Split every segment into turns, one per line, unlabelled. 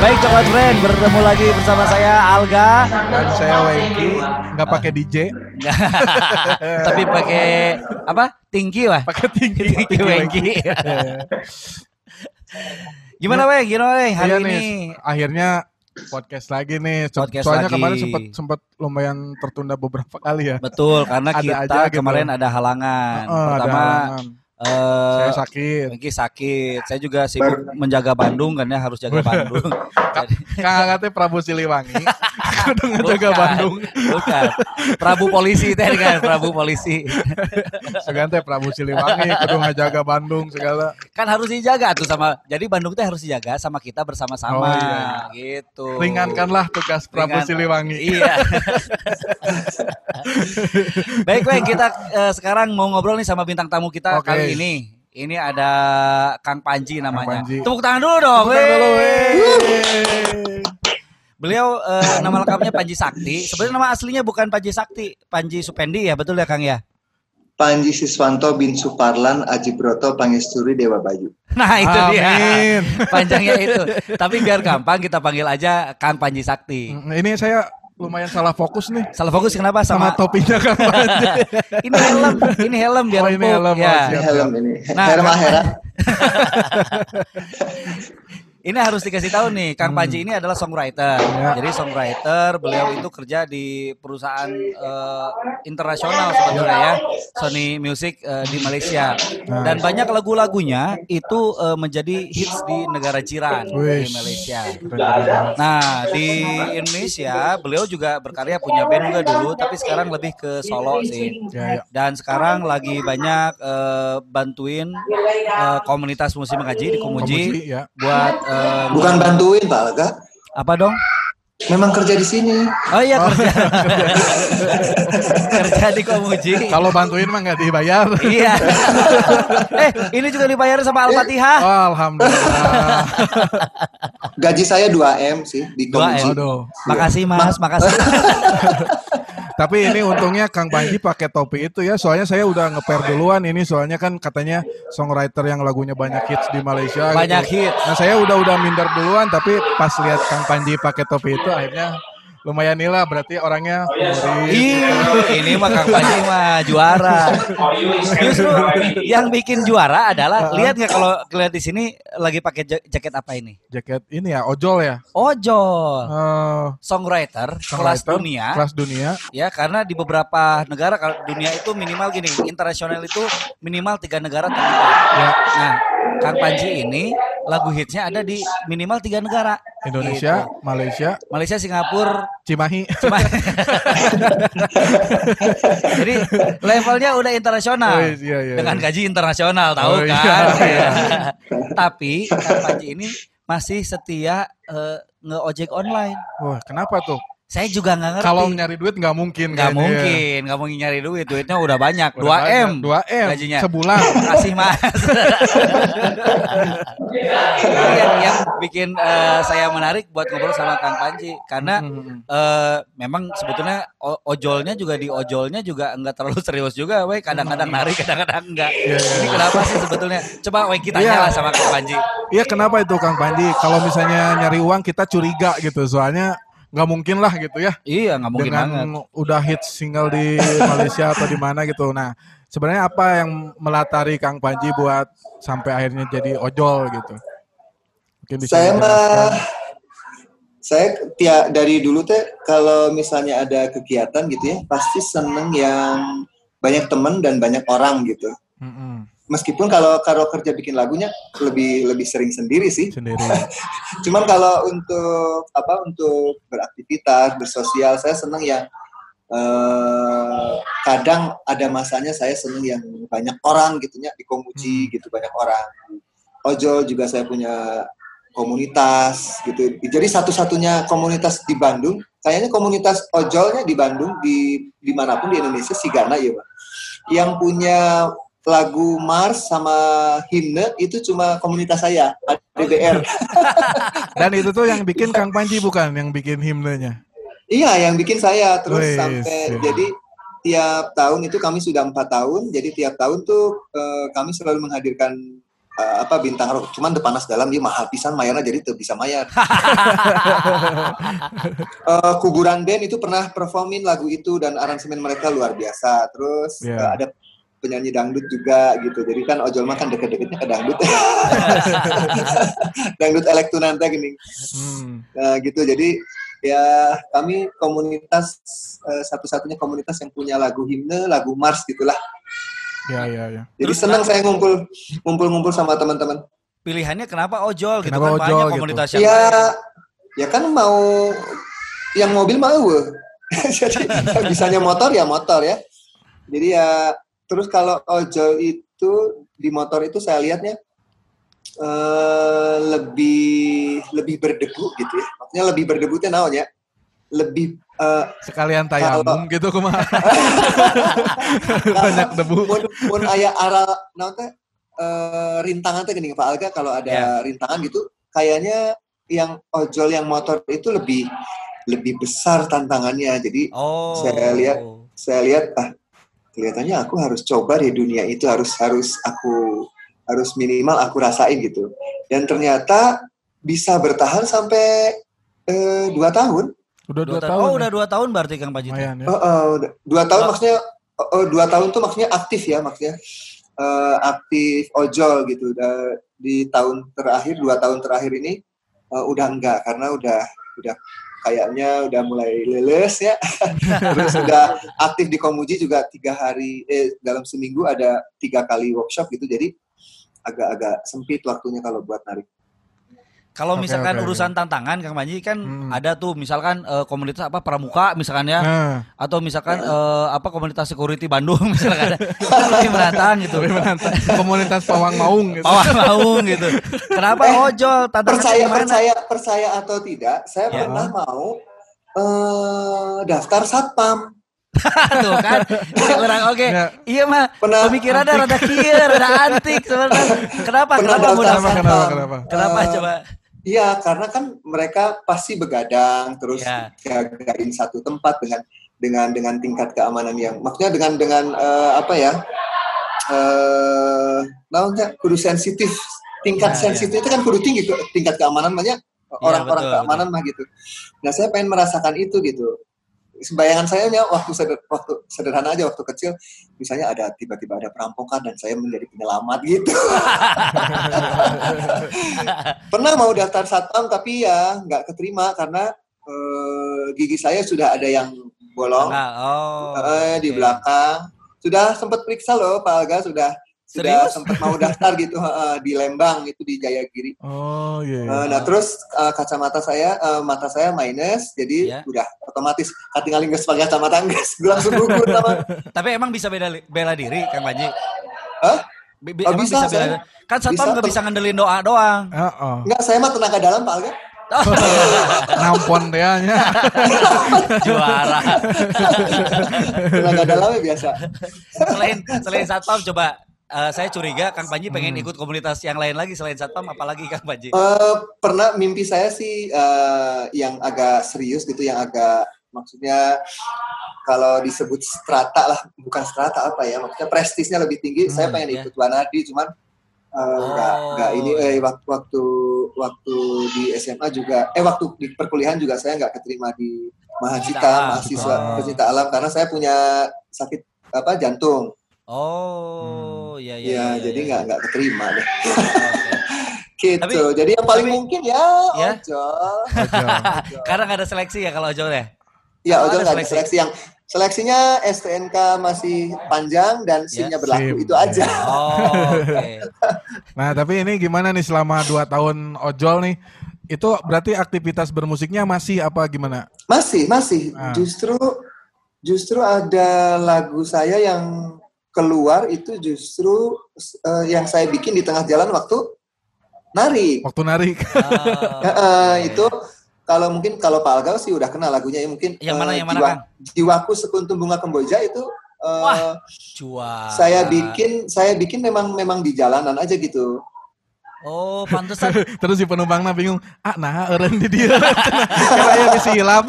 Baik Coklat Friend, bertemu lagi bersama saya Alga.
Dan saya Wengki, nggak pakai DJ,
Tapi pakai apa? Tinggi wah.
pakai tinggi.
Tinggi Wengki. Gimana Weng? Gimana Weng? Hari
Iya
ini
nih, akhirnya podcast lagi nih.
Podcast
Soalnya
lagi.
kemarin sempat sempat lumayan tertunda beberapa kali ya.
betul karena
Ada
kita
aja gitu.
kemarin ada halangan.
Ada
Pertama
halangan.
Eh
saya sakit.
Wengki sakit. Saya juga sibuk menjaga Bandung kan ya harus jaga Bandung.
Kang Agate Prabu Siliwangi, kudu ngejaga. Bandung.
Bukan. Prabu polisi teh kan, Prabu polisi.
Segan teh Prabu Siliwangi, kudu ngejaga Bandung segala.
Kan harus dijaga tuh sama. Jadi Bandung teh harus dijaga sama kita bersama-sama
Oh, iya.
gitu.
Ringankanlah tugas Prabu
Ringan-
Siliwangi.
Iya. Baik, baik kita eh, sekarang mau ngobrol nih sama bintang tamu kita
Oke.
kali ini. Ini ada Kang Panji namanya.
Panji.
Tepuk tangan dulu dong.
Bukan dulu,
weh.
weh.
Beliau eh, nama lengkapnya Panji Sakti. Sebenarnya nama aslinya bukan Panji Sakti, Panji Supendi ya, betul ya Kang ya?
Panji Siswanto bin Suparlan Aji Broto Pangesturi Dewa Bayu.
Nah, itu dia.
Amin.
Panjangnya itu. Tapi biar gampang kita panggil aja Kang Panji Sakti.
Ini saya lumayan salah fokus nih
Salah fokus kenapa
sama,
sama,
topinya Kang Panji.
ini helm, ini helm biar
Oh, ini helm, oh,
ya.
Ini
Siap,
helm ini.
Nah,
Herma Hera.
Ini harus dikasih tahu nih, Kang Panji ini adalah songwriter.
Ya.
Jadi songwriter, beliau itu kerja di perusahaan eh, internasional sebetulnya ya, Sony Music eh, di Malaysia.
Nah.
Dan banyak lagu-lagunya itu eh, menjadi hits di negara jiran di
Wih.
Malaysia. Nah di Indonesia beliau juga berkarya punya band juga dulu, tapi sekarang lebih ke solo sih.
Ya, ya.
Dan sekarang lagi banyak eh, bantuin eh, komunitas musik mengaji di Komuji
Komuji, ya.
buat eh,
Bukan bantuin Pak Alga.
apa dong?
Memang kerja di sini.
Oh iya kerja kerja di Komuji.
Kalau bantuin mah nggak dibayar.
iya. eh ini juga dibayar sama Al-Fatihah.
Oh, Alhamdulillah.
Gaji saya 2M sih di
2M.
Komuji.
Waduh.
Makasih Mas, makasih.
Tapi ini untungnya Kang Panji pakai topi itu ya. Soalnya saya udah ngeper duluan ini. Soalnya kan katanya songwriter yang lagunya banyak hits di Malaysia.
Banyak
gitu.
hits.
Nah saya udah udah minder duluan. Tapi pas lihat Kang Panji pakai topi itu akhirnya lumayan nih lah. Berarti orangnya humoris.
Ih, ini mah Kang Panji mah juara. Justru yang bikin juara adalah lihat nggak kalau lihat di sini lagi pakai ja- jaket apa ini?
Jaket ini ya ojol ya.
Ojol,
Eh,
songwriter, kelas
songwriter,
dunia.
Kelas dunia.
Ya, karena di beberapa negara kalau dunia itu minimal gini, internasional itu minimal tiga negara terlibat.
Ya.
Nah, Kang Panji ini lagu hitsnya ada di minimal tiga negara.
Indonesia,
Gitu.
Malaysia,
Malaysia, Singapura,
Cimahi.
cuma jadi levelnya udah internasional
Oh, iya, iya,
dengan
iya.
gaji internasional tahu
Oh, iya,
kan
iya.
Iya. tapi Kang Panji ini masih setia eh, ngeojek online
Wah, kenapa tuh?
Saya juga nggak ngerti
Kalau nyari duit nggak mungkin.
nggak mungkin nggak mungkin nyari duit duitnya udah banyak 2
Udah banyak.
m
2 M
gajinya.
sebulan.
kasih mas Ini yang, yang bikin eh, saya menarik buat ngobrol sama Kang Panji karena
Hmm.
eh, memang sebetulnya ojolnya juga di ojolnya juga enggak terlalu serius juga, weh kadang-kadang narik, kadang-kadang enggak.
Iya, iya,
Ini
iya.
kenapa sih sebetulnya? Coba weh kita tanya lah sama Kang Panji.
Iya kenapa itu Kang Panji? Kalau misalnya nyari uang kita curiga gitu, soalnya nggak mungkin lah gitu ya.
Iya, nggak mungkin
dengan
banget.
udah hit single di Malaysia atau di mana gitu. Nah, sebenarnya apa yang melatari Kang Panji buat sampai akhirnya jadi ojol gitu? Mungkin bisa
Saya mah saya tiap dari dulu teh kalau misalnya ada kegiatan gitu ya pasti seneng yang banyak temen dan banyak orang gitu.
Mm-mm,
Meskipun kalau kalau kerja bikin lagunya lebih lebih sering sendiri sih.
sendiri.
Cuman kalau untuk apa untuk beraktivitas, bersosial, saya seneng yang eh, kadang ada masanya saya seneng yang banyak orang gitu ya di Komuji gitu banyak orang. Ojol juga saya punya komunitas gitu. Jadi satu-satunya komunitas di Bandung, kayaknya komunitas ojolnya di Bandung di di mana pun di Indonesia Sigana ya, Pak. Yang punya lagu Mars sama himne itu cuma komunitas saya, DBR.
Dan itu tuh yang bikin Kang Panji bukan yang bikin himnenya.
Iya, yang bikin saya terus sampai
siap.
jadi tiap tahun itu kami sudah empat tahun, jadi tiap tahun tuh eh, kami selalu menghadirkan eh, apa bintang rock cuman depanas dalam dia mahal pisan mayarnya jadi tuh bisa mayar Eh, kuburan band itu pernah performin lagu itu dan aransemen mereka luar biasa terus
Iya.
eh, ada penyanyi dangdut juga gitu jadi kan ojol mah kan deket-deketnya ke dangdut dangdut elektronan teh gini
Hmm.
Nah, gitu. Jadi ya kami komunitas eh, satu-satunya komunitas yang punya lagu himne, lagu mars gitulah.
Ya ya ya.
Jadi senang saya ngumpul ngumpul-ngumpul sama teman-teman.
Pilihannya kenapa ojol gitu
Kenapa
kan
ojol
banyak
gitu?
komunitas yang
Ya ya kan mau yang mobil mau. Jadi bisanya motor ya motor ya. Jadi ya terus kalau ojol itu di motor itu saya lihatnya eh lebih lebih berdebu gitu ya. Maksudnya lebih berdebu teh naon ya? Lebih eh,
Sekalian tayamum gitu kumaha. Banyak debu.
mun mun aya ara naon teh eh, rintangan teh gini Pak Alga kalau ada
Ya.
rintangan gitu kayaknya yang ojol yang motor itu lebih lebih besar tantangannya jadi
Oh.
Saya lihat. saya lihat ah kelihatannya aku harus coba di dunia itu harus harus aku harus minimal aku rasain gitu dan ternyata bisa bertahan sampai eh, dua tahun
Udah
Dua
dua
tahun.
tahun.
Oh,
ya?
udah dua tahun berarti Kang.
Lumayan ya.
Oh, oh, udah. dua tahun
Oh.
maksudnya oh, dua tahun tuh maksudnya aktif ya maksudnya eh, aktif ojol gitu Da- di tahun terakhir dua tahun terakhir ini eh, udah enggak karena udah udah kayaknya udah mulai leles ya. Terus udah aktif di Komuji juga tiga hari eh dalam seminggu ada tiga kali workshop gitu. Jadi agak-agak sempit waktunya kalau buat narik
Kalau
Oke,
misalkan
oke,
urusan tantangan Kang Panji kan
Hmm.
ada tuh misalkan eh, komunitas apa pramuka misalkan ya
Nah,
atau misalkan eh, apa komunitas security Bandung misalkan ada lebih menantang gitu.
tapi menantang komunitas pawang maung gitu.
Pawang maung gitu. Kenapa
Eh,
ojol? Tantangannya
percaya
gimana?
percaya percaya atau tidak saya
Ya.
pernah mau eh daftar satpam
tuh kan. Orang oke.
Ya.
Iya mah
Pernah-
pemikirannya rada kieu, rada antik sebenarnya. Kenapa?
Pernah
Kenapa mau
daftar
daftar?
Kenapa,
satpam.
kenapa?
Kenapa
Eh,
coba?
Iya, karena kan mereka pasti begadang terus
Ya.
jagain satu tempat dengan dengan dengan tingkat keamanan yang maksudnya dengan dengan eh, apa ya? Eh, namanya kudu sensitif. Tingkat
Ya,
sensitif itu kan kudu tinggi tingkat keamanan banyak orang-orang
betul,
keamanan mah gitu. Nah, saya pengen merasakan itu gitu. Bayangan saya nya waktu seder- waktu sederhana aja waktu kecil misalnya ada tiba-tiba ada perampokan dan saya menjadi penyelamat gitu. Pernah mau daftar satpam tapi ya nggak keterima karena eh, gigi saya sudah ada yang bolong
oh.
eh, di belakang. Sudah sempat periksa loh Pak Alga sudah sudah
Serius?
sempat mau daftar gitu eh, di Lembang itu di Jayagiri.
Oh iya. iya.
Eh, nah terus eh, kacamata saya eh, mata saya minus jadi
Iya.
udah otomatis katingali geus pakai kacamata geus gue langsung gugur sama
Tapi emang bisa beda bela diri Kang Panji?
Hah?
Bi- bi-
Oh,
emang
bisa,
bisa, bela diri. Kan satpam nggak bisa ngandelin doa doang.
Heeh.
enggak saya mah tenaga dalam Pak Alga
Nampon dia.
Juara.
tenaga dalamnya biasa
selain selain satpam coba eh, saya curiga Kang Panji pengen
Hmm.
ikut komunitas yang lain lagi selain satpam apalagi Kang Panji.
Eh, pernah mimpi saya sih eh, yang agak serius gitu, yang agak maksudnya kalau disebut strata lah, bukan strata apa ya, maksudnya prestisnya lebih tinggi. saya
Hmm,
pengen
ya.
ikut Wanadi, cuman eh, nggak
Oh.
nggak ini eh, waktu waktu waktu di SMA juga, eh waktu di perkuliahan juga saya nggak keterima di Mahasiswa mahasiswa
Oh.
pecinta alam karena saya punya sakit apa jantung,
Oh, iya iya.
ya,
iya,
jadi
iya.
nggak nggak keterima deh.
Oke.
Gitu.
Tapi-
jadi yang paling
tapi-
mungkin ya,
Ya.
ojol.
Ojol.
Karena nggak ada seleksi ya kalau ojol ya.
Ya,
Oh,
ojol
ada
nggak ada
seleksi.
seleksi yang seleksinya STNK masih panjang dan SIM-nya
Ya.
berlaku
SIM,
itu aja.
Oh, oke.
Nah tapi ini gimana nih selama 2 tahun ojol nih? Itu berarti aktivitas bermusiknya masih apa gimana?
Masih, masih.
Ah.
Justru justru ada lagu saya yang keluar itu justru eh, yang saya bikin di tengah jalan waktu nari.
Waktu.
Oh,
Ya, eh,
oke.
itu kalau mungkin kalau Pak Alga sih udah kenal lagunya ya mungkin
Yang mana,
eh,
yang mana,
Jiwa-
Kang?
Jiwaku sekuntum bunga kemboja itu eh,
Wah. Juara.
saya bikin saya bikin memang memang di jalanan aja gitu.
Oh, pantesan.
Terus si penumpangnya bingung, ah nah eureun di dia. Bisa hilap.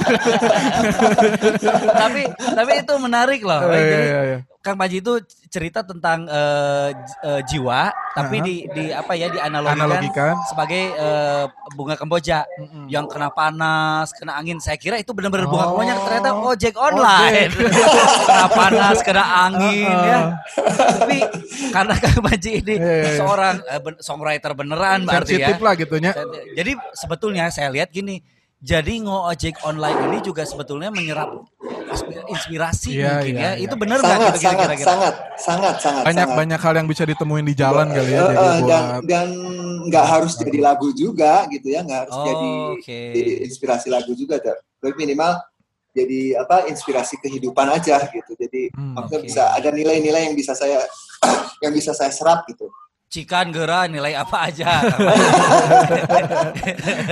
tapi tapi itu menarik loh.
Iya,
Jadi
iya, iya.
Kang Panji itu cerita tentang j- eh, jiwa tapi
Aha.
di di apa ya dianalogikan
Analogikan.
sebagai eh, bunga kemboja
Mm-mm.
yang kena panas, kena angin. Saya kira itu benar-benar bunga
Oh.
kemboja ternyata ojek online. kena panas, kena angin
Ah,
ya.
ah.
Tapi karena Kang Panji ini
Iya, iya, iya.
seorang ben- songwriter beneran berarti ya.
lah gitunya.
Jadi sebetulnya saya lihat gini, jadi ngojek online ini juga sebetulnya menyerap inspirasi
Iya,
mungkin
iya,
ya.
iya.
Itu benar nggak
sangat,
gitu
sangat,
kira-kira?
sangat, sangat, sangat,
Banyak
sangat.
banyak hal yang bisa ditemuin di jalan kali ya
Eh,
jadi
eh, dan
buat
dan nggak harus jadi lagu juga gitu ya, nggak harus
Oh,
jadi,
oke.
jadi inspirasi lagu juga, tapi minimal jadi apa inspirasi kehidupan aja gitu. Jadi
Hmm,
maksudnya
oke.
bisa ada nilai-nilai yang bisa saya yang bisa saya serap gitu.
Cikan gera nilai apa aja?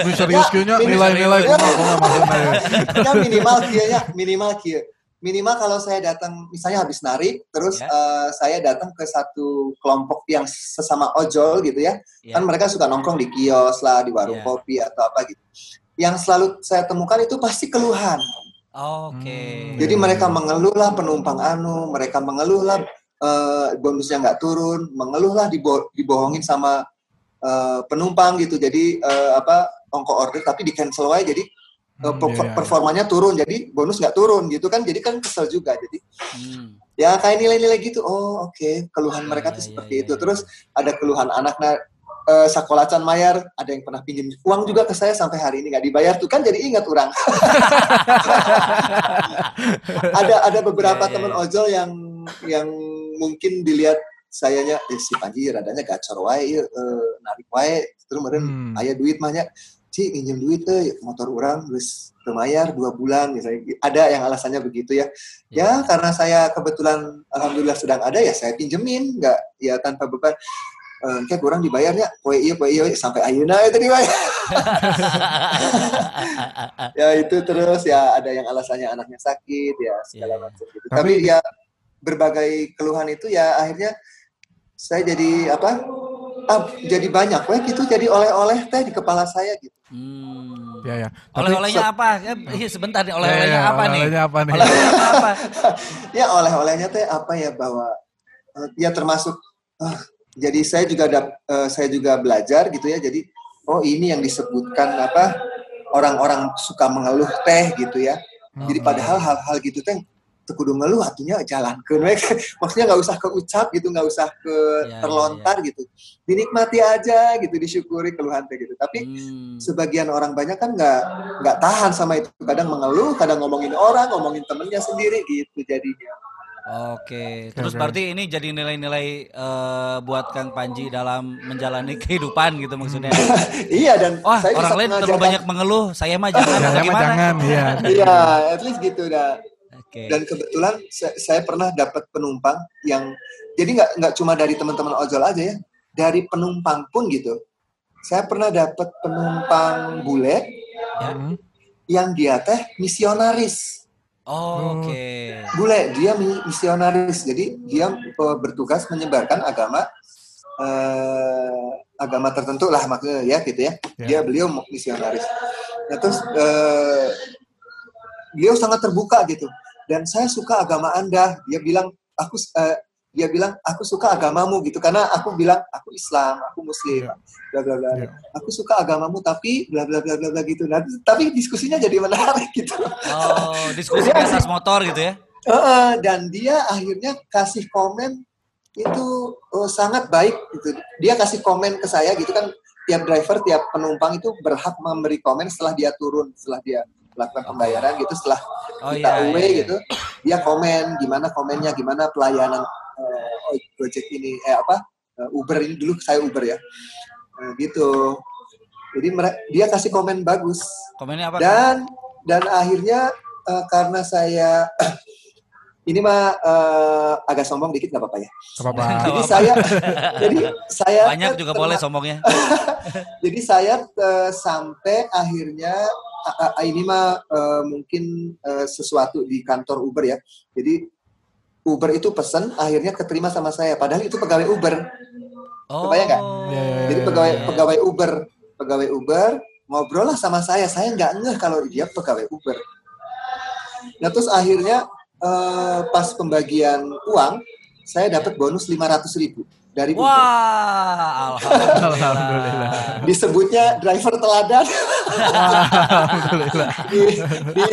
Lu serius kayaknya
Ini
nilai-nilai
serius.
kumaha kumaha maksudnya ya.
Ya minimal kieunya minimal kieu. Minimal kalau saya datang misalnya habis narik terus
Ya.
eh, saya datang ke satu kelompok yang sesama ojol gitu ya.
Ya.
Kan mereka suka nongkrong di kios lah, di warung
Ya.
kopi atau apa gitu. Yang selalu saya temukan itu pasti keluhan.
Oke.
Hmm.
Jadi mereka mengeluh lah penumpang anu, mereka mengeluh lah eh, bonusnya nggak turun, mengeluh lah dibo- dibohongin sama eh, penumpang gitu. Jadi eh, apa ongko order tapi di cancel aja. Jadi eh,
Hmm,
per-
iya,
performanya turun. Jadi bonus nggak turun gitu kan. Jadi kan kesel juga. Jadi
Hmm.
ya kayak nilai-nilai gitu. Oh oke. Keluhan
Iya,
mereka tuh
iya,
seperti
iya,
itu. terus ada keluhan anaknya eh, sekolah can mayar. Ada yang pernah pinjam uang juga ke saya sampai hari ini nggak dibayar tuh. Kan jadi ingat orang. Ada ada beberapa teman ojol yang yang mungkin dilihat sayanya eh, si Panji radanya gacor wae ieu, eh, narik wae. Terus meureun
Hmm.
aya duit mah nya Ci pinjem duit teh motor orang geus teu mayar dua bulan misalnya ada yang alasannya begitu ya. Ya karena saya kebetulan alhamdulillah sedang ada ya saya pinjemin nggak ya tanpa beban. Eh, kayak kurang dibayarnya poe iya poe iya sampai ayeuna itu dibayar. Ya itu terus ya ada yang alasannya anaknya sakit ya segala
Iya.
macam gitu.
Tapi-
Tapi, ya berbagai keluhan itu ya akhirnya saya jadi apa? Ah, jadi banyak, weh gitu jadi oleh-oleh teh di kepala saya gitu.
Hmm.
Ya ya.
Oleh-olehnya apa? Ya, iya, sebentar nih,
Ya,
oleh-olehnya
ya,
apa nih?
oleh-olehnya apa nih?
Oleh-olehnya apa?
Ya oleh-olehnya teh apa ya bahwa eh, ya termasuk ah, jadi saya juga ada eh, saya juga belajar gitu ya. Jadi oh ini yang disebutkan apa orang-orang suka mengeluh teh gitu ya. Jadi
Oke.
padahal hal-hal gitu teh kudu ngeluh atunya jalankeun we. Maksudnya nggak usah keucap gitu, nggak usah ke
Iya,
terlontar gitu. Dinikmati aja gitu, disyukuri keluhan teh gitu. Tapi
Hmm.
sebagian orang banyak kan nggak nggak tahan sama itu. Kadang mengeluh, kadang ngomongin orang, ngomongin temennya sendiri gitu jadinya.
Oke, terus
oke.
berarti ini jadi nilai-nilai eh, buat Kang Panji dalam menjalani kehidupan gitu maksudnya.
iya dan
Wah,
saya
orang lain terlalu banyak mengeluh, saya mah jangan
Ya,
atau
ya mah jangan ya.
Iya, at least gitu dah.
Oke.
Dan kebetulan saya, saya pernah dapat penumpang yang jadi nggak nggak cuma dari teman-teman ojol aja ya, dari penumpang pun gitu. Saya pernah dapat penumpang bule
Ya.
Hmm.
yang dia teh misionaris.
Oh, Oke.
Bule, dia mi- misionaris. Jadi dia eh, bertugas menyebarkan agama eh, agama tertentu lah maksudnya ya gitu ya.
Ya.
Dia beliau misionaris. Nah, terus eh, beliau sangat terbuka gitu. Dan saya suka agama Anda. Dia bilang aku eh, dia bilang aku suka agamamu gitu karena aku bilang aku Islam, aku Muslim,
Ya.
bla bla bla.
Ya.
Aku suka agamamu tapi bla bla bla bla bla gitu. Nah, tapi diskusinya jadi menarik gitu.
Oh, diskusi di atas motor gitu ya?
Heeh, dan dia akhirnya kasih komen itu oh, sangat baik gitu. Dia kasih komen ke saya gitu kan tiap driver, tiap penumpang itu berhak memberi komen setelah dia turun, setelah dia melakukan pembayaran gitu, setelah
Oh
kita
iya.
away
iya, iya.
gitu, dia komen gimana komennya, gimana pelayanan eh, Gojek ini, eh apa eh, Uber ini dulu saya Uber ya, Eh, gitu. Jadi dia kasih komen bagus
Komennya apa?
dan dan akhirnya eh, karena saya ini mah eh, agak sombong dikit nggak apa-apa ya.
Gak apa-apa.
Jadi saya jadi saya
Banyak juga boleh sombongnya.
Jadi saya sampai akhirnya ini mah eh, mungkin eh, sesuatu di kantor Uber ya. Jadi Uber itu pesen akhirnya keterima sama saya padahal itu pegawai Uber.
Oh.
Kebayang nggak?
Ya, ya,
Jadi
ya,
pegawai
ya.
pegawai Uber, pegawai Uber ngobrol lah sama saya. Saya nggak ngeh kalau dia pegawai Uber. Nah terus akhirnya eh, pas pembagian uang, saya dapat bonus 500 ribu dari Uber.
Wah, alhamdulillah.
Alhamdulillah.
Disebutnya driver teladan.
Alhamdulillah.
di, di,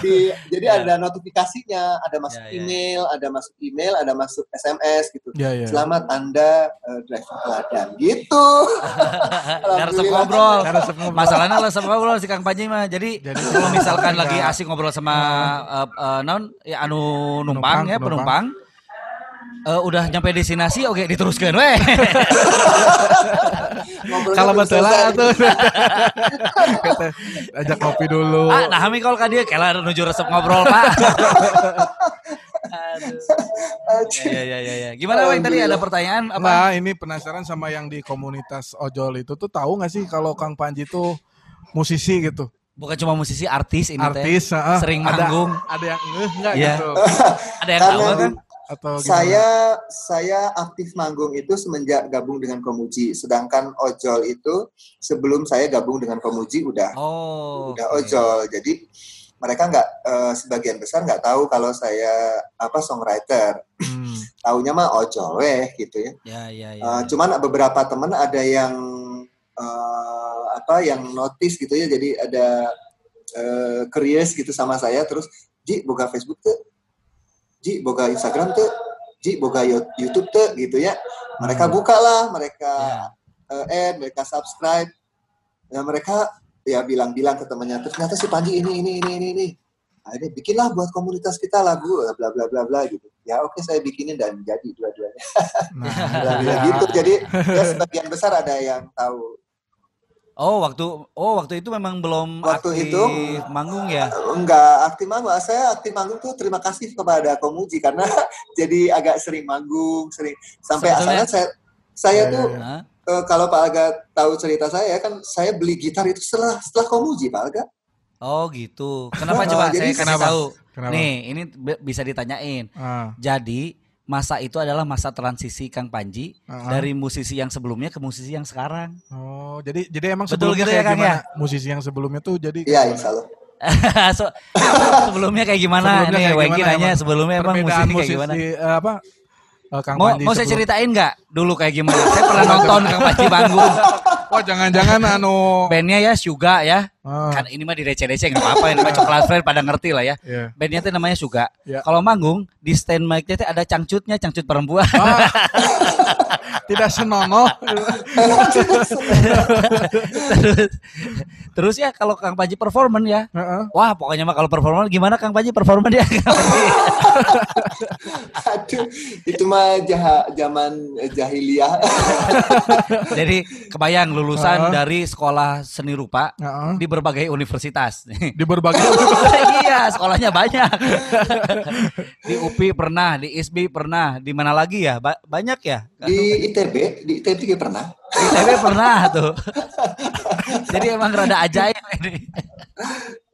di, jadi
Ya.
ada notifikasinya, ada masuk
Ya, ya.
email, ada masuk email, ada masuk SMS gitu.
Ya, ya.
Selamat Anda eh, driver teladan. Gitu. Alhamdulillah.
ngobrol. Masalahnya resep ngobrol si Kang Panji mah. Jadi,
Jadi-
kalau misalkan lagi asik ngobrol sama eh, eh, non ya anu numpang,
Penumpang,
ya
penumpang.
penumpang. Eh, udah nyampe destinasi oke diteruskan weh.
Kalau betul
selesai.
tuh. Ajak kopi dulu.
ah, nah kami kalau ka dia kela nuju resep ngobrol, Pak. Aduh. Ya, ya, ya, ya. Gimana Weng tadi ada pertanyaan apa?
Nah, ini penasaran sama yang di komunitas ojol itu tuh tahu nggak sih kalau Kang Panji tuh musisi gitu,
Bukan cuma musisi, artis ini teh.
artis, heeh.
Sering
ada,
manggung.
ada yang ngeh nggak
Iya.
gitu,
Ada yang tahu kan?
Atau gimana?
Saya saya aktif manggung itu semenjak gabung dengan Komuji. Sedangkan ojol itu sebelum saya gabung dengan Komuji udah
Oh.
udah
oke.
ojol. Jadi mereka nggak eh, sebagian besar nggak tahu kalau saya apa songwriter.
Hmm.
Taunya mah ojol weh gitu ya.
Ya, ya, ya.
Eh, cuman beberapa teman ada yang eh, apa yang notice gitu ya. Jadi ada eh, curious gitu sama saya terus Ji boga Facebook tuh Ji boga Instagram tuh Ji boga Yo- YouTube tuh gitu ya. Mereka
Hmm.
buka lah, mereka
Ya.
eh, add, mereka subscribe. Ya mereka ya bilang-bilang ke temannya ternyata si Panji ini ini ini ini ini. Ini bikinlah buat komunitas kita lagu bla bla bla bla gitu. Ya oke saya bikinin dan jadi dua-duanya.
Nah,
gitu. Jadi ya sebagian besar ada yang tahu.
Oh, waktu oh waktu itu memang belum
Waktu
aktif
itu?
manggung ya.
Enggak aktif manggung. Saya aktif manggung tuh terima kasih kepada Komuji karena jadi agak sering manggung, sering sampai
Sebetulnya-
asalnya saya saya
Ya,
tuh eh, kalau Pak Aga tahu cerita saya kan saya beli gitar itu setelah setelah Komuji Pak Aga.
Oh gitu. Kenapa coba
jadi
saya
kenapa?
tahu?
Kenapa?
Nih, ini bisa ditanyain.
Ah,
Jadi masa itu adalah masa transisi Kang Panji
ah.
dari musisi yang sebelumnya ke musisi yang sekarang.
Oh, jadi jadi emang
Betul
sebelumnya
gitu ya,
kayak
Kang,
gimana? Musisi yang sebelumnya tuh jadi
Iya
kayak
insya Allah.
So, sebelumnya kayak gimana?
Sebelumnya
nih Wengki
gimana
nanya
emang?
sebelumnya emang musisi kayak
musisi
gimana?
eh, apa? eh, Kang
Mau,
Panji
mau saya
sebelum-
ceritain nggak dulu kayak gimana? Saya pernah nonton Kang Panji manggung.
Oh, jangan-jangan anu
Bandnya ya Suga ya.
ah,
Kan ini mah di receh-receh nggak apa-apa. Ini mah coklat friend pada ngerti lah ya.
iya.
Bandnya tuh namanya Suga.
Ya.
Kalau manggung di stand mic-nya tuh ada cangcutnya, cangcut perempuan.
Ah, tidak senonoh.
terus, terus ya kalau Kang Panji performan ya,
Heeh.
wah pokoknya mah kalau performan gimana Kang Panji performan dia?
Aduh, itu mah jaha, zaman jahiliyah.
Jadi kebayang lulusan
Heeh.
dari sekolah seni rupa
Heeh.
di berbagai universitas.
Di berbagai
iya, sekolahnya banyak. di UPI pernah, di ISBI pernah, di mana lagi ya? Ba- banyak ya?
Di ITB, di ITB juga pernah.
Di ITB pernah tuh. Jadi emang rada ajaib ini.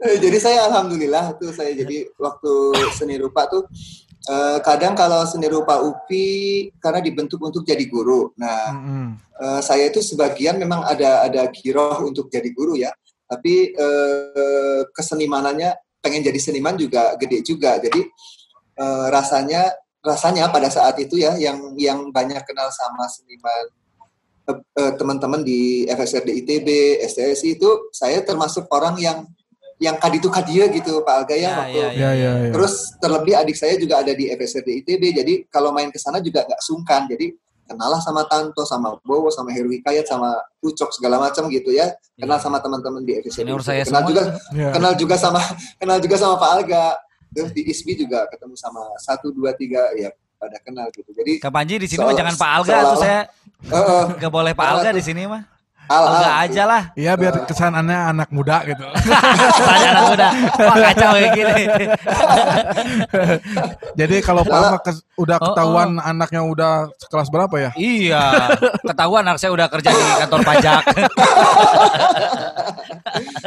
Eh, Jadi saya alhamdulillah tuh saya jadi waktu seni rupa tuh eh, kadang kalau seni rupa UPI karena dibentuk untuk jadi guru. Nah,
Mm-mm.
eh, saya itu sebagian memang ada ada giroh untuk jadi guru ya. Tapi eh, kesenimanannya pengen jadi seniman juga gede juga. Jadi eh, rasanya rasanya pada saat itu ya yang yang banyak kenal sama seniman eh, eh, teman-teman di FSRD ITB, STSI itu saya termasuk orang yang yang kaditu kadia gitu Pak Alga ya,
Ya,
waktu
ya,
Ya, ya, ya.
Terus terlebih adik saya juga ada di FSRD ITB, jadi kalau main ke sana juga nggak sungkan. Jadi kenalah sama Tanto, sama Bowo, sama Heru Hikayat, sama Ucok segala macam gitu ya. Kenal sama teman-teman di FSRD.
Senior
ITB.
saya
kenal
semua.
juga,
Ya.
kenal juga sama, kenal juga sama Pak Alga. Terus di ISBI juga ketemu sama satu dua tiga ya pada kenal gitu. Jadi
Kang Panji di sini mah jangan Pak Alga tuh saya nggak boleh Pak Alga di sini mah.
Al,
Alga
al,
aja lah.
Iya biar kesannya anak muda gitu.
Tanya anak muda. Wah kacau kayak gini.
Jadi kalau Pak kes- udah
Oh,
ketahuan anaknya udah kelas berapa ya?
iya. Ketahuan anak saya udah kerja di kantor pajak.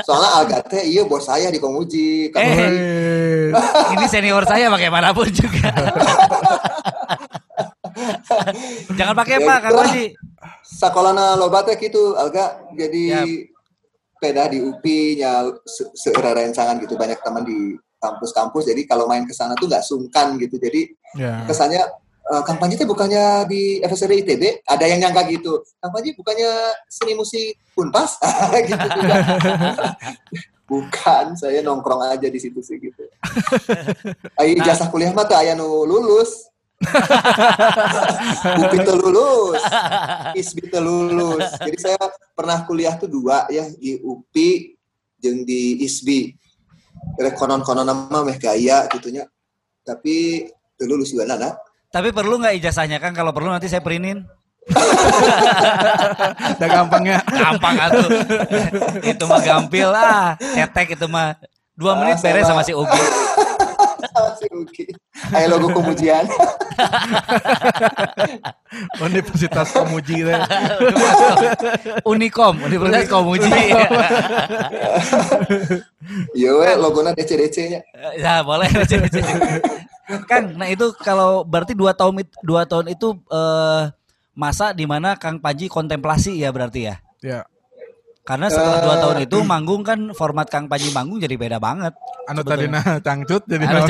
soalnya Alga teh iya bos saya di Komuji.
Eh. Ini senior saya bagaimanapun juga. Jangan pakai
Ya
Pak Kang. Panji.
Sakolana loba teh gitu Alga jadi
Yap.
peda di UPI nya se rencangan gitu banyak teman di kampus-kampus jadi kalau main ke sana tuh nggak sungkan gitu jadi
Ya.
kesannya uh, Panji itu bukannya di FSRI ITB ada yang nyangka gitu Kang Panji bukannya seni musik Unpas gitu juga bukan saya nongkrong aja di situ sih gitu Ayo ijazah kuliah mah tuh aya nu lulus UPI lulus, ISBI lulus. Jadi saya pernah kuliah tuh dua ya di UPI jeung di ISBI. Konon-konon nama meh gaya gitunya. Tapi lulus juga nana.
Tapi perlu nggak ijazahnya kan? Kalau perlu nanti saya printin.
Udah gampang ya.
Gampang atuh. itu mah gampil lah. Cetek itu mah. Dua menit beres sama si Ugi.
Ayo logo kemujian.
Universitas Komuji deh.
Unikom, Universitas Komuji.
Iya we, logonya DC-DC-nya.
Ya boleh DC-DC. Kang, nah itu kalau berarti dua tahun dua tahun itu eh, masa di mana Kang Panji kontemplasi ya berarti ya?
Ya.
Karena setelah dua tahun itu manggung kan format Kang Panji manggung jadi beda banget.
Anu tadi nah cangcut jadi
Anu?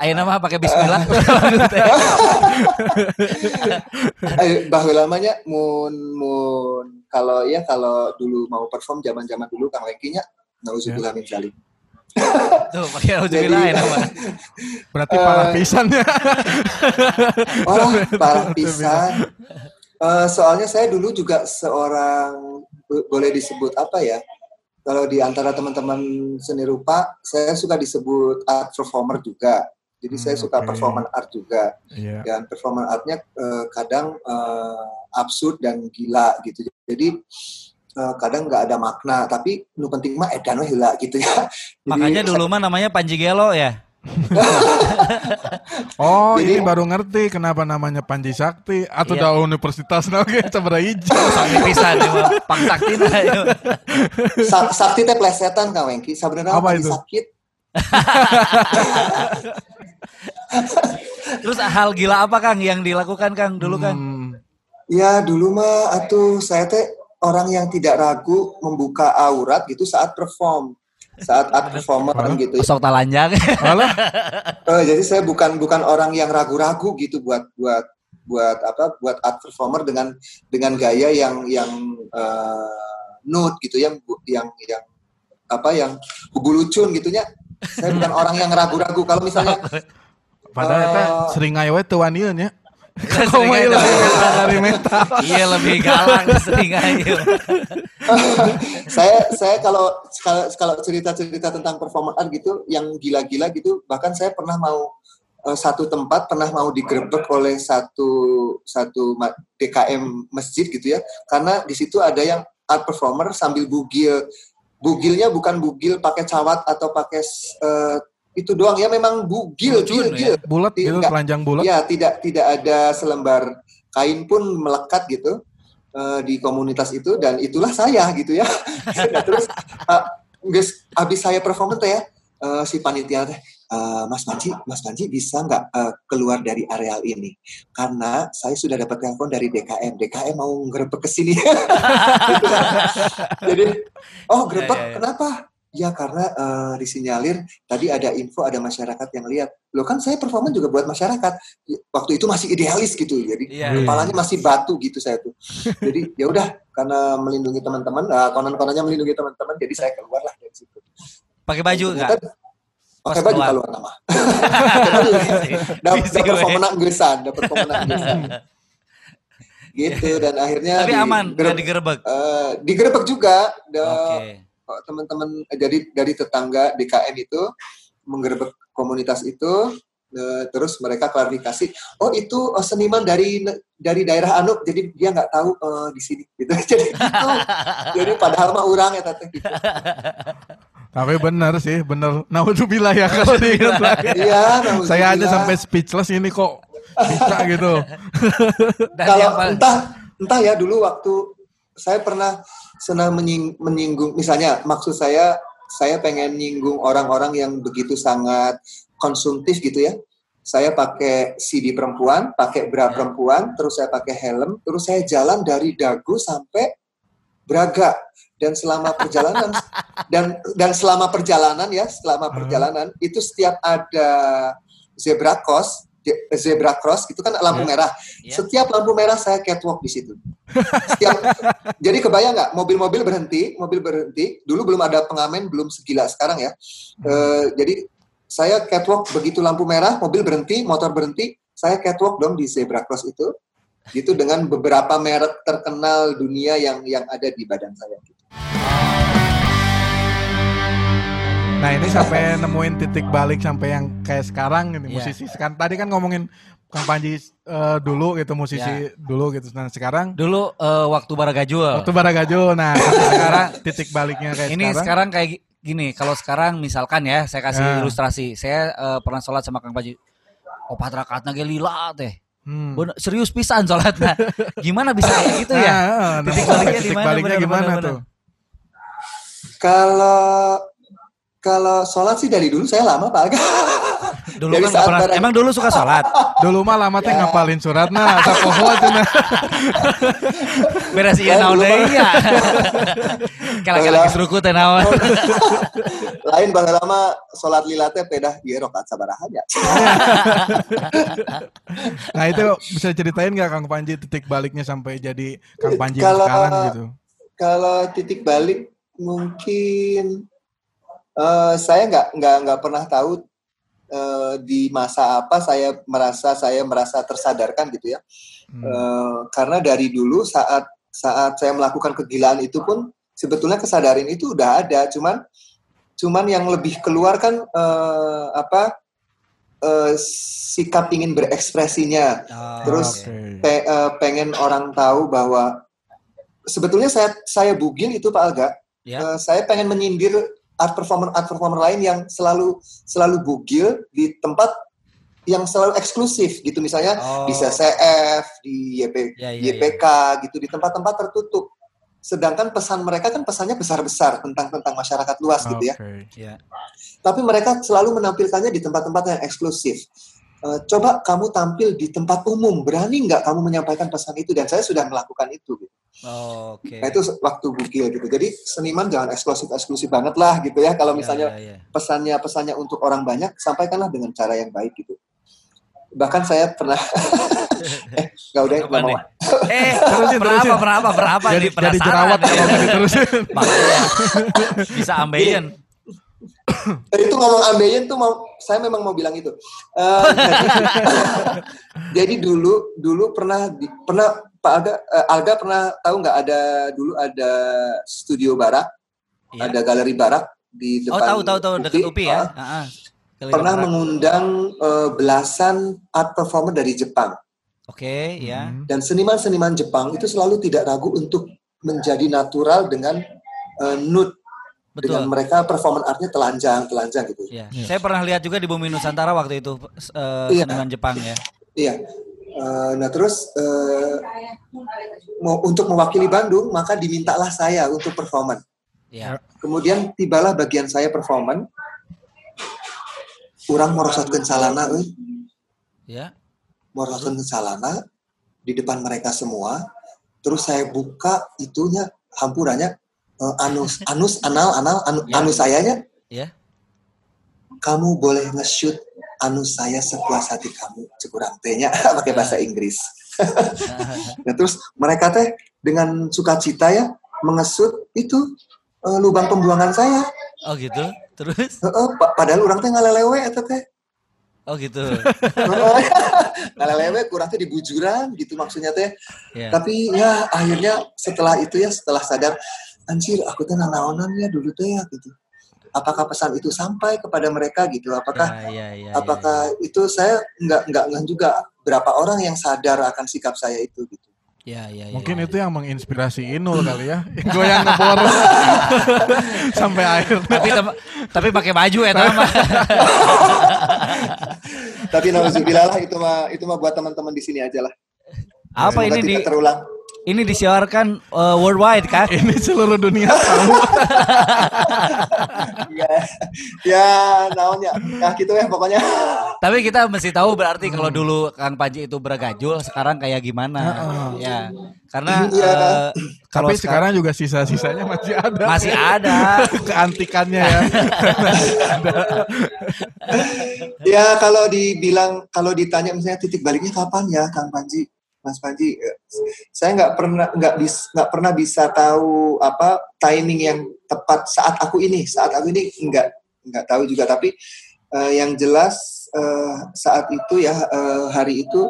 Ayo nama pakai Bismillah.
Ayo, baheula lamanya mun mun kalau ya kalau dulu mau perform zaman-zaman dulu Kang Lengki nya nauzubillah min zalim.
Tuh pakai Alhamdulillah ya nama.
Berarti parah pisan ya.
Wah, parah pisan. Eh, soalnya saya dulu juga seorang boleh disebut apa ya? Kalau di antara teman-teman seni rupa, saya suka disebut art performer juga. Jadi saya
Hmm,
suka
oke.
performance art juga.
Iya.
Dan performance artnya eh, kadang eh, absurd dan gila gitu. Jadi eh, kadang nggak ada makna, tapi nu penting mah edan we heula gitu ya. Jadi,
Makanya dulu mah namanya Panji Gelo ya.
Oh,
Jadi-
ini baru ngerti kenapa namanya Panji Sakti atau
Iya.
da universitas nah oke sabaraha hiji.
Sampai pisan ya saktina ya.
Sa- sakti teh plesetan Kang Wengki. Sebenarnya
Apa
apa
itu?
sakit?
Terus hal gila apa Kang yang dilakukan Kang dulu Kang?
Hmm,
Ya dulu mah atuh saya teh orang yang tidak ragu membuka aurat gitu saat perform saat art performer
Hah?
gitu.
Sok talanjang.
alah,
Eh, jadi saya bukan bukan orang yang ragu-ragu gitu buat buat buat apa buat art performer dengan dengan gaya yang yang eh, nude gitu yang yang yang apa yang bubulucun gitunya. Saya bukan orang yang ragu-ragu kalau misalnya
padahal eta
Eh.
sering aya we teu waniun ya. Ieu
lebih galak.
dari metal.
Iya lebih galak sering aja.
saya saya kalau kalau cerita-cerita tentang performance art gitu yang gila-gila gitu bahkan saya pernah mau eh, satu tempat pernah mau digerebek oleh satu satu DKM masjid gitu ya karena di situ ada yang art performer sambil bugil bugilnya bukan bugil pakai cawat atau pakai eh, itu doang ya memang bugil gil, gil.
Bulat gitu, telanjang bulat.
Ya, tidak tidak ada selembar kain pun melekat gitu eh, di komunitas itu dan itulah saya gitu ya. Nah, terus eh, geus habis saya perform teh ya eh, si panitia teh "Eh, Mas Panji, Mas Panji bisa nggak eh, keluar dari areal ini? Karena saya sudah dapat telepon dari DKM. DKM mau ngerebek ke sini. Gitu kan. Jadi, oh
Ya,
grebek
ya, ya.
kenapa? Ya karena eh, disinyalir tadi ada info ada masyarakat yang lihat. Loh kan saya performa juga buat masyarakat. Waktu itu masih idealis gitu. Jadi
Iya.
kepalanya masih batu gitu saya tuh. Jadi ya udah karena melindungi teman-teman, nah, konon-kononnya melindungi teman-teman, jadi saya keluar lah dari situ.
Pakai baju enggak?
Pakai baju
keluar.
keluar nama. Dapat pemenang gesan, dapat pemenang gesan. gitu dan akhirnya
Tapi
di-
aman, nggak digerebek.
eh, digerebek juga. Da-
Oke.
Oh, teman-teman eh, dari dari tetangga DKM itu menggerebek komunitas itu eh, terus mereka klarifikasi oh itu eh, seniman dari dari daerah anu jadi dia nggak tahu eh, di sini gitu jadi gitu jadi padahal mah orang ya tante gitu.
Tapi benar sih, benar. Naudzubillah ya kalau diingat lagi.
iya
Saya aja sampai speechless ini kok bisa gitu.
Kalau entah entah ya dulu waktu saya pernah senang menying- menyinggung misalnya maksud saya saya pengen nyinggung orang-orang yang begitu sangat konsumtif gitu ya saya pakai CD perempuan pakai bra
Ya.
perempuan terus saya pakai helm terus saya jalan dari dagu sampai Braga dan selama perjalanan dan dan selama perjalanan ya selama
Hmm.
perjalanan itu setiap ada zebra cross zebra cross itu kan lampu
Ya.
merah.
Ya.
Setiap lampu merah saya catwalk di situ. Setiap, jadi kebayang nggak mobil-mobil berhenti, mobil berhenti. Dulu belum ada pengamen, belum segila sekarang ya. Eh, jadi saya catwalk begitu lampu merah, mobil berhenti, motor berhenti, saya catwalk dong di zebra cross itu. Gitu dengan beberapa merek terkenal dunia yang yang ada di badan saya. Gitu.
Nah ini sampai nemuin titik balik sampai yang kayak sekarang ini
Iya.
musisi. Sekarang tadi kan ngomongin Kang Panji eh, dulu gitu musisi dulu gitu. Nah sekarang
Dulu eh, waktu Baragajul.
waktu Baragajul. Nah sampai sekarang titik baliknya kayak
Ini
sekarang.
sekarang kayak gi- gini, kalau sekarang misalkan ya, saya kasih
Ya.
ilustrasi. Saya eh, pernah sholat sama Kang Paji. Oh, patrakatna ge lila teh.
Hmm.
Bener, serius pisan sholatnya. Gimana bisa kayak gitu ya?
Nah, nah,
Titik baliknya di
titik
mana?
baliknya
Benar,
gimana
benar,
tuh?
Kalau kalau sholat sih dari dulu saya lama Pak.
Dulu
Dari
kan
saat
pernah, emang dulu suka sholat.
Dulu mah lama teh
Ya.
ngapalin surat nah, sapoho cenah.
Beres iya naon
dulu
deui
mah-
ya. Kalau lagi seruku teh naon.
Lain bang lama sholat lila teh pedah ieu rakaat sabaraha ya.
Nah itu bisa ceritain nggak Kang Panji titik baliknya sampai jadi Kang Panji
Kalau-
sekarang gitu?
Kalau titik balik mungkin eh, saya nggak nggak nggak pernah tahu eh, di masa apa saya merasa saya merasa tersadarkan gitu ya.
Hmm.
Eh, karena dari dulu saat saat saya melakukan kegilaan itu pun sebetulnya kesadaran itu udah ada, cuman cuman yang lebih keluar kan eh, apa eh, sikap ingin berekspresinya,
Oh,
Terus-.
Oke.
Pe- eh, pengen orang tahu bahwa sebetulnya saya saya bugil itu Pak Alga,
Ya.
Eh, saya pengen menyindir art performer art performer lain yang selalu selalu bugil di tempat yang selalu eksklusif gitu misalnya
Oh.
di CCF, di YP,
Ya, ya,
YPK gitu di tempat-tempat tertutup. Sedangkan pesan mereka kan pesannya besar-besar tentang tentang masyarakat luas gitu ya.
Ya.
Tapi mereka selalu menampilkannya di tempat-tempat yang eksklusif. Eh, coba kamu tampil di tempat umum, berani nggak kamu menyampaikan pesan itu? Dan saya sudah melakukan itu. Gitu.
Oh, Oke.
Nah itu waktu bukil gitu. Jadi seniman jangan eksklusif eksklusif banget lah gitu ya. Kalau
Ya,
misalnya
ya, ya.
pesannya pesannya untuk orang banyak, sampaikanlah dengan cara yang baik gitu. Bahkan saya pernah eh nggak udah nggak mau.
Eh,
Terusin,
berapa,
terusin.
berapa, berapa?
Jadi
nih?
jadi
Penasaran
jerawat
ya.
kalau nggak diterusin.
Makanya bisa ambeien.
Itu ngomong ambeien tuh mau saya memang mau bilang itu. Eh, jadi, dulu dulu pernah di, pernah Pak Alga eh, Alga pernah tahu nggak ada dulu ada studio barak,
Iya.
ada galeri barak di
Oh,
depan
tahu tahu tahu dekat UPI ya. Heeh. Galeri
pernah
Barat.
mengundang eh, belasan art performer dari Jepang
Oke, ya.
Hmm.
dan seniman-seniman Jepang itu selalu tidak ragu untuk menjadi natural dengan eh, nude dengan
Betul.
mereka performance artnya telanjang telanjang gitu.
Ya.
Iya.
Saya pernah lihat juga di Bumi Nusantara waktu itu eh,
Iya.
seniman Jepang ya.
Iya. Eh, nah terus eh, mau untuk mewakili Bandung maka dimintalah saya untuk performan.
Ya.
Kemudian tibalah bagian saya performan. Orang merosotkan salana, euy.
Ya.
merosotkan salana di depan mereka semua. Terus saya buka itunya hampurannya eh, anus anus anal anal anu-
Ya.
anus sayanya.
Ya.
Kamu boleh nge-shoot anus saya sepuas hati kamu cekurang tehnya pakai bahasa Inggris. Nah, terus mereka teh dengan sukacita ya mengesut itu eh, lubang pembuangan saya.
Oh gitu. Terus?
Heeh, pa- padahal orang teh ngalelewe eta teh.
Oh gitu.
Ngalelewe kurang teh di bujuran gitu maksudnya teh.
Ya.
Tapi ya akhirnya setelah itu ya setelah sadar anjir aku teh nanaonan ya dulu teh ya gitu. Apakah pesan itu sampai kepada mereka gitu? Apakah
Ya, ya, ya,
apakah itu saya nggak nggak nggak juga berapa orang yang sadar akan sikap saya itu gitu.
ya, ya, ya,
Mungkin
ya.
itu yang menginspirasi Inul kali ya. Goyang ngebor sampai akhir.
tapi tem- tapi pakai baju ya teman.
Tapi nauzubillah lah itu mah itu mah buat teman-teman di sini aja lah.
Apa
Semoga
ini di
terulang.
Ini disiarkan uh, worldwide kan?
Ini seluruh dunia tahu.
ya, ya naonnya. Nah gitu ya pokoknya.
Tapi kita mesti tahu berarti kalau dulu Kang Panji itu bergajul, sekarang kayak gimana?
Heeh.
Ya, karena
Iya.
eh, kalau
Tapi sekarang juga sisa-sisanya masih ada.
masih ada.
Keantikannya ya.
Ya kalau dibilang kalau ditanya misalnya titik baliknya kapan ya Kang Panji, Mas Panji, eh, saya nggak pernah nggak bis nggak pernah bisa tahu apa timing yang tepat saat aku ini saat aku ini nggak nggak tahu juga tapi eh, yang jelas eh, saat itu ya eh, hari itu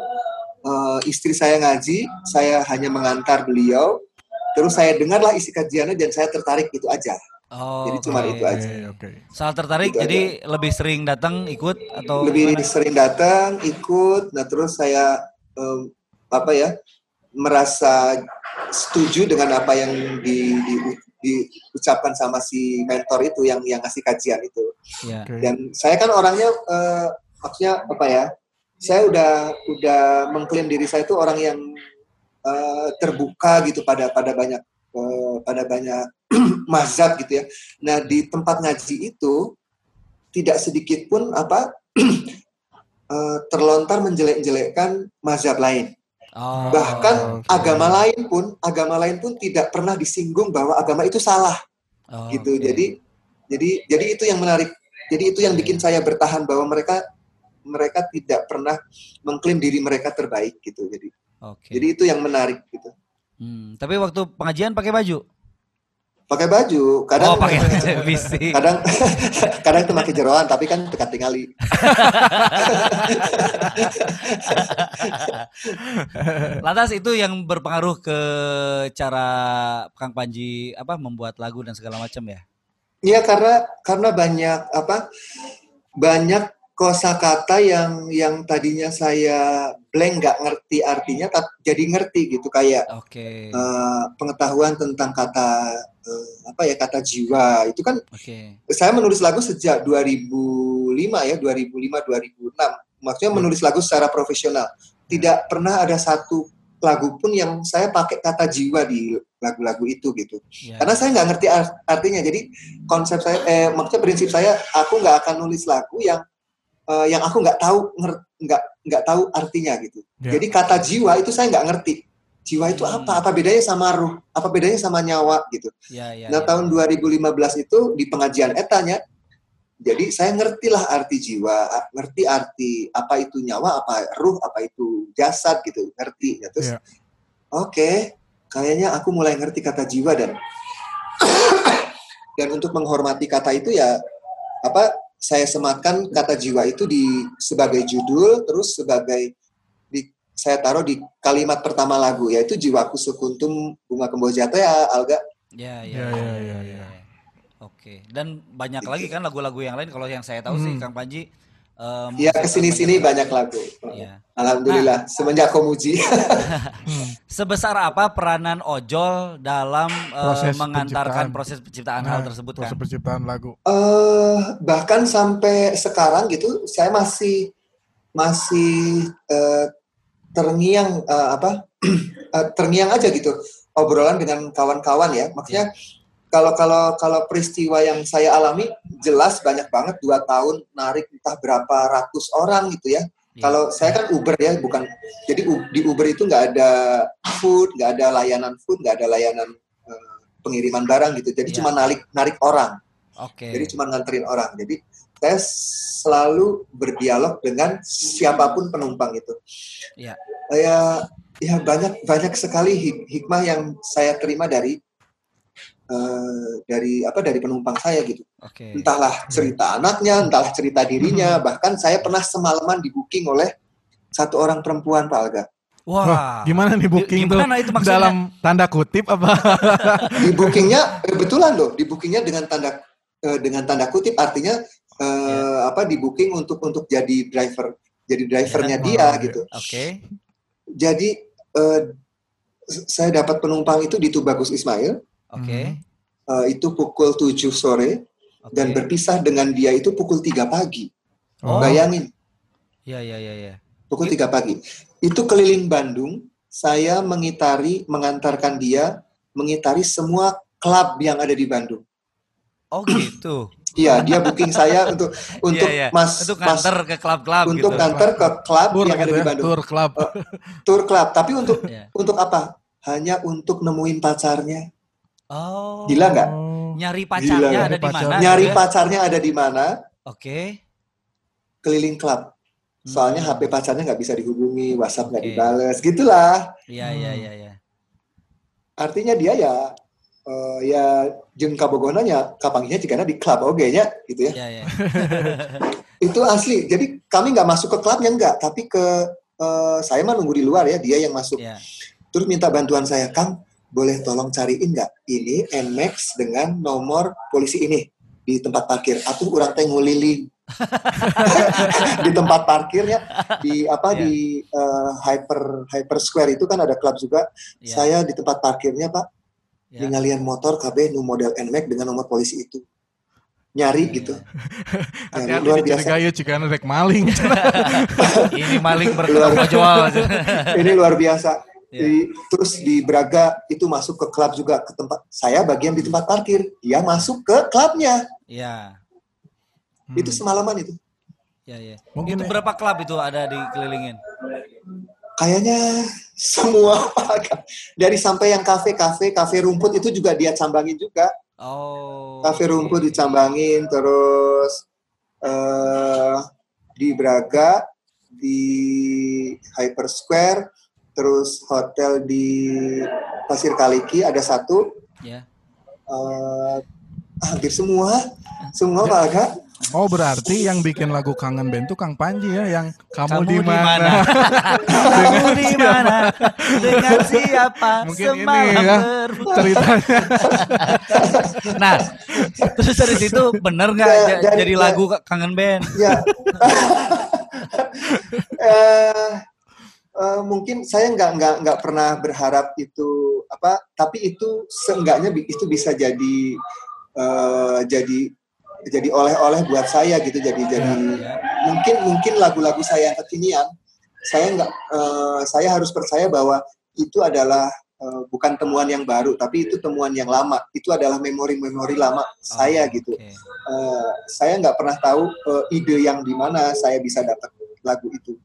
eh, istri saya ngaji, saya hanya mengantar beliau, terus saya dengarlah isi kajiannya dan saya tertarik itu aja.
Oh,
Jadi cuma
oke.
itu aja.
Oke.
Saat tertarik
Itu
jadi lebih sering datang ikut atau
lebih
gimana?
sering datang ikut nah terus saya em, apa ya merasa setuju dengan apa yang di, di- diucapkan sama si mentor itu yang yang ngasih kajian itu
Ya.
Oke.
dan saya kan orangnya eh, maksudnya apa ya saya udah udah mengklaim diri saya itu orang yang eh, terbuka gitu pada pada banyak eh, pada banyak mazhab gitu ya nah di tempat ngaji itu tidak sedikit pun apa eh, terlontar menjelek-jelekkan mazhab lain
Oh,
bahkan
oke.
agama lain pun agama lain pun tidak pernah disinggung bahwa agama itu salah
oh,
gitu
oke.
jadi jadi jadi itu yang menarik jadi itu yang bikin saya bertahan bahwa mereka mereka tidak pernah mengklaim diri mereka terbaik gitu jadi
Oke.
jadi itu yang menarik gitu
Hmm, tapi waktu pengajian pakai baju?
Pakai baju kadang
oh, pakai visi.
kadang kadang itu pakai jeroan tapi kan dekat tingali
Lantas itu yang berpengaruh ke cara Kang Panji apa membuat lagu dan segala macam ya?
Iya karena karena banyak apa banyak kosakata yang yang tadinya saya blank nggak ngerti artinya jadi ngerti gitu kayak
Oke.
eh, pengetahuan tentang kata eh, apa ya kata jiwa. Itu kan
Oke.
saya menulis lagu sejak 2005 ya 2005 2006 maksudnya menulis lagu secara profesional. Tidak pernah ada satu lagu pun yang saya pakai kata jiwa di lagu-lagu itu gitu.
Ya.
karena saya nggak ngerti art- artinya. Jadi konsep saya eh maksudnya prinsip saya aku nggak akan nulis lagu yang eh, yang aku nggak tahu nggak nggak tahu artinya gitu
Ya.
jadi kata jiwa itu saya nggak ngerti jiwa itu
Hmm.
apa apa bedanya sama ruh apa bedanya sama nyawa gitu
Ya, ya,
nah
ya.
tahun 2015 itu di pengajian etanya jadi saya ngertilah arti jiwa ngerti arti apa itu nyawa apa ruh apa itu jasad gitu ngerti ya terus
Iya.
oke kayaknya aku mulai ngerti kata jiwa dan dan untuk menghormati kata itu ya apa saya sematkan kata jiwa itu di sebagai judul terus sebagai di saya taruh di kalimat pertama lagu yaitu jiwaku sekuntum bunga kembojata ya Alga
Ya,
Ya,
ya,
ya,
ya,
ya,
ya,
ya.
ya. Oke. Dan banyak lagi kan lagu-lagu yang lain kalau yang saya tahu sih
Hmm.
Kang Panji em,
ya
ke
sini-sini banyak lagu
Ya.
Alhamdulillah semenjak komuji
Hmm.
Sebesar apa peranan ojol dalam eh,
Proses
mengantarkan
penciptaan.
proses penciptaan
Nah,
hal tersebut kan?
Proses penciptaan lagu.
eh bahkan sampai sekarang gitu saya masih masih eh, terngiang eh, apa eh, terngiang aja gitu obrolan dengan kawan-kawan ya maksudnya kalau kalau kalau peristiwa yang saya alami jelas banyak banget dua tahun narik entah berapa ratus orang gitu ya
Ya.
kalau saya kan Uber ya bukan jadi di Uber itu nggak ada food nggak ada layanan food nggak ada layanan eh, pengiriman barang gitu jadi
Ya.
cuma narik narik orang
Oke.
jadi cuma nganterin orang. Jadi saya selalu berdialog dengan siapa pun penumpang itu.
Iya.
Ya, ya banyak banyak sekali hik- hikmah yang saya terima dari eh, dari apa dari penumpang saya gitu.
Oke.
Entahlah cerita anaknya, entahlah cerita dirinya. Bahkan saya pernah semalaman di booking oleh satu orang perempuan Pak Alga.
Wah.
Wah, gimana nih booking tuh?
Gimana itu maksudnya?
Dalam tanda kutip apa?
Di bookingnya kebetulan loh, di bookingnya dengan tanda eh, dengan tanda kutip artinya eh, apa di booking untuk untuk jadi driver jadi drivernya
Ya.
dia
Oh,
gitu.
Oke.
Jadi eh, saya dapat penumpang itu di Tubagus Ismail
Oke.
eh, itu pukul 7 sore
Oke.
dan berpisah dengan dia itu pukul 3 pagi.
Oh.
Bayangin
Ya, ya, ya, ya.
pukul 3 pagi. Itu keliling Bandung saya mengitari, mengantarkan dia mengitari semua klub yang ada di Bandung.
Oh gitu.
Iya, dia booking saya untuk untuk
Iya, iya.
mas
Untuk
mas
nganter ke klub-klub
untuk
gitu.
nganter ke klub
Tour
yang ada
gitu
di
ya,
Bandung.
tour club.
Tour klub, tapi untuk
Iya.
untuk apa? Hanya untuk nemuin pacarnya.
Oh.
Gila nggak?
Oh.
Nyari pacarnya
Gila,
ada di
pacar.
mana?
Nyari
ya?
pacarnya ada di mana?
Oke.
Keliling klub. Soalnya
Hmm.
HP pacarnya nggak bisa dihubungi, WhatsApp nggak
Oke.
dibales, gitulah.
Iya iya iya iya.
Artinya dia ya eh, ya jeung kabogonanya kapanginya jika di klub oge nya gitu ya.
Iya iya.
Itu asli. Jadi kami nggak masuk ke klubnya nggak, tapi ke eh, saya mah nunggu di luar ya, dia yang masuk.
Iya.
Terus minta bantuan saya, Kang, boleh tolong cariin nggak ini Nmax dengan nomor polisi ini di tempat parkir. Atuh orang teh nguliling di tempat parkirnya di apa
Iya.
di eh, hyper hyper square itu kan ada klub juga.
Iya.
Saya di tempat parkirnya Pak
Iya.
ningalian motor KB nu model Nmax dengan nomor polisi itu nyari
Iya,
gitu.
Hati-hati
luar biasa.
Ciregaya jika rek maling.
Ini maling berkedok ojol.
Ini luar biasa.
Iya.
Di- terus di Braga itu masuk ke klub juga ke tempat saya bagian di tempat parkir dia masuk ke klubnya
Iya.
Hmm.
itu semalaman itu
Iya iya.
Mungkin
Itu
ya.
berapa klub itu ada dikelilingin?
kayaknya semua dari sampai yang kafe kafe kafe rumput itu juga dia cambangin juga
Oh.
kafe rumput dicambangin terus eh di Braga di Hyper Square terus hotel di Pasir Kaliki ada satu
Ya.
eh hampir semua semua Pak Aga
Oh berarti yang bikin lagu Kangen Band tuh Kang Panji ya yang kamu,
Kamu
di
mana? Kamu di mana? Dengan siapa?
Mungkin ini
Semalam
ya
berbulan.
ceritanya.
Nah, terus dari situ bener nggak
Da-
ja-
dari-
jadi
da-
lagu kangen band?
ya eh eh, mungkin saya nggak nggak nggak pernah berharap itu apa tapi itu seenggaknya itu bisa jadi eh, jadi jadi oleh-oleh buat saya gitu jadi jadi
Ya.
mungkin mungkin lagu-lagu saya yang kekinian saya nggak eh, saya harus percaya bahwa itu adalah bukan temuan yang baru tapi itu temuan yang lama itu adalah memori-memori lama saya gitu. Eh, saya nggak pernah tahu eh, ide yang di mana saya bisa dapat lagu itu.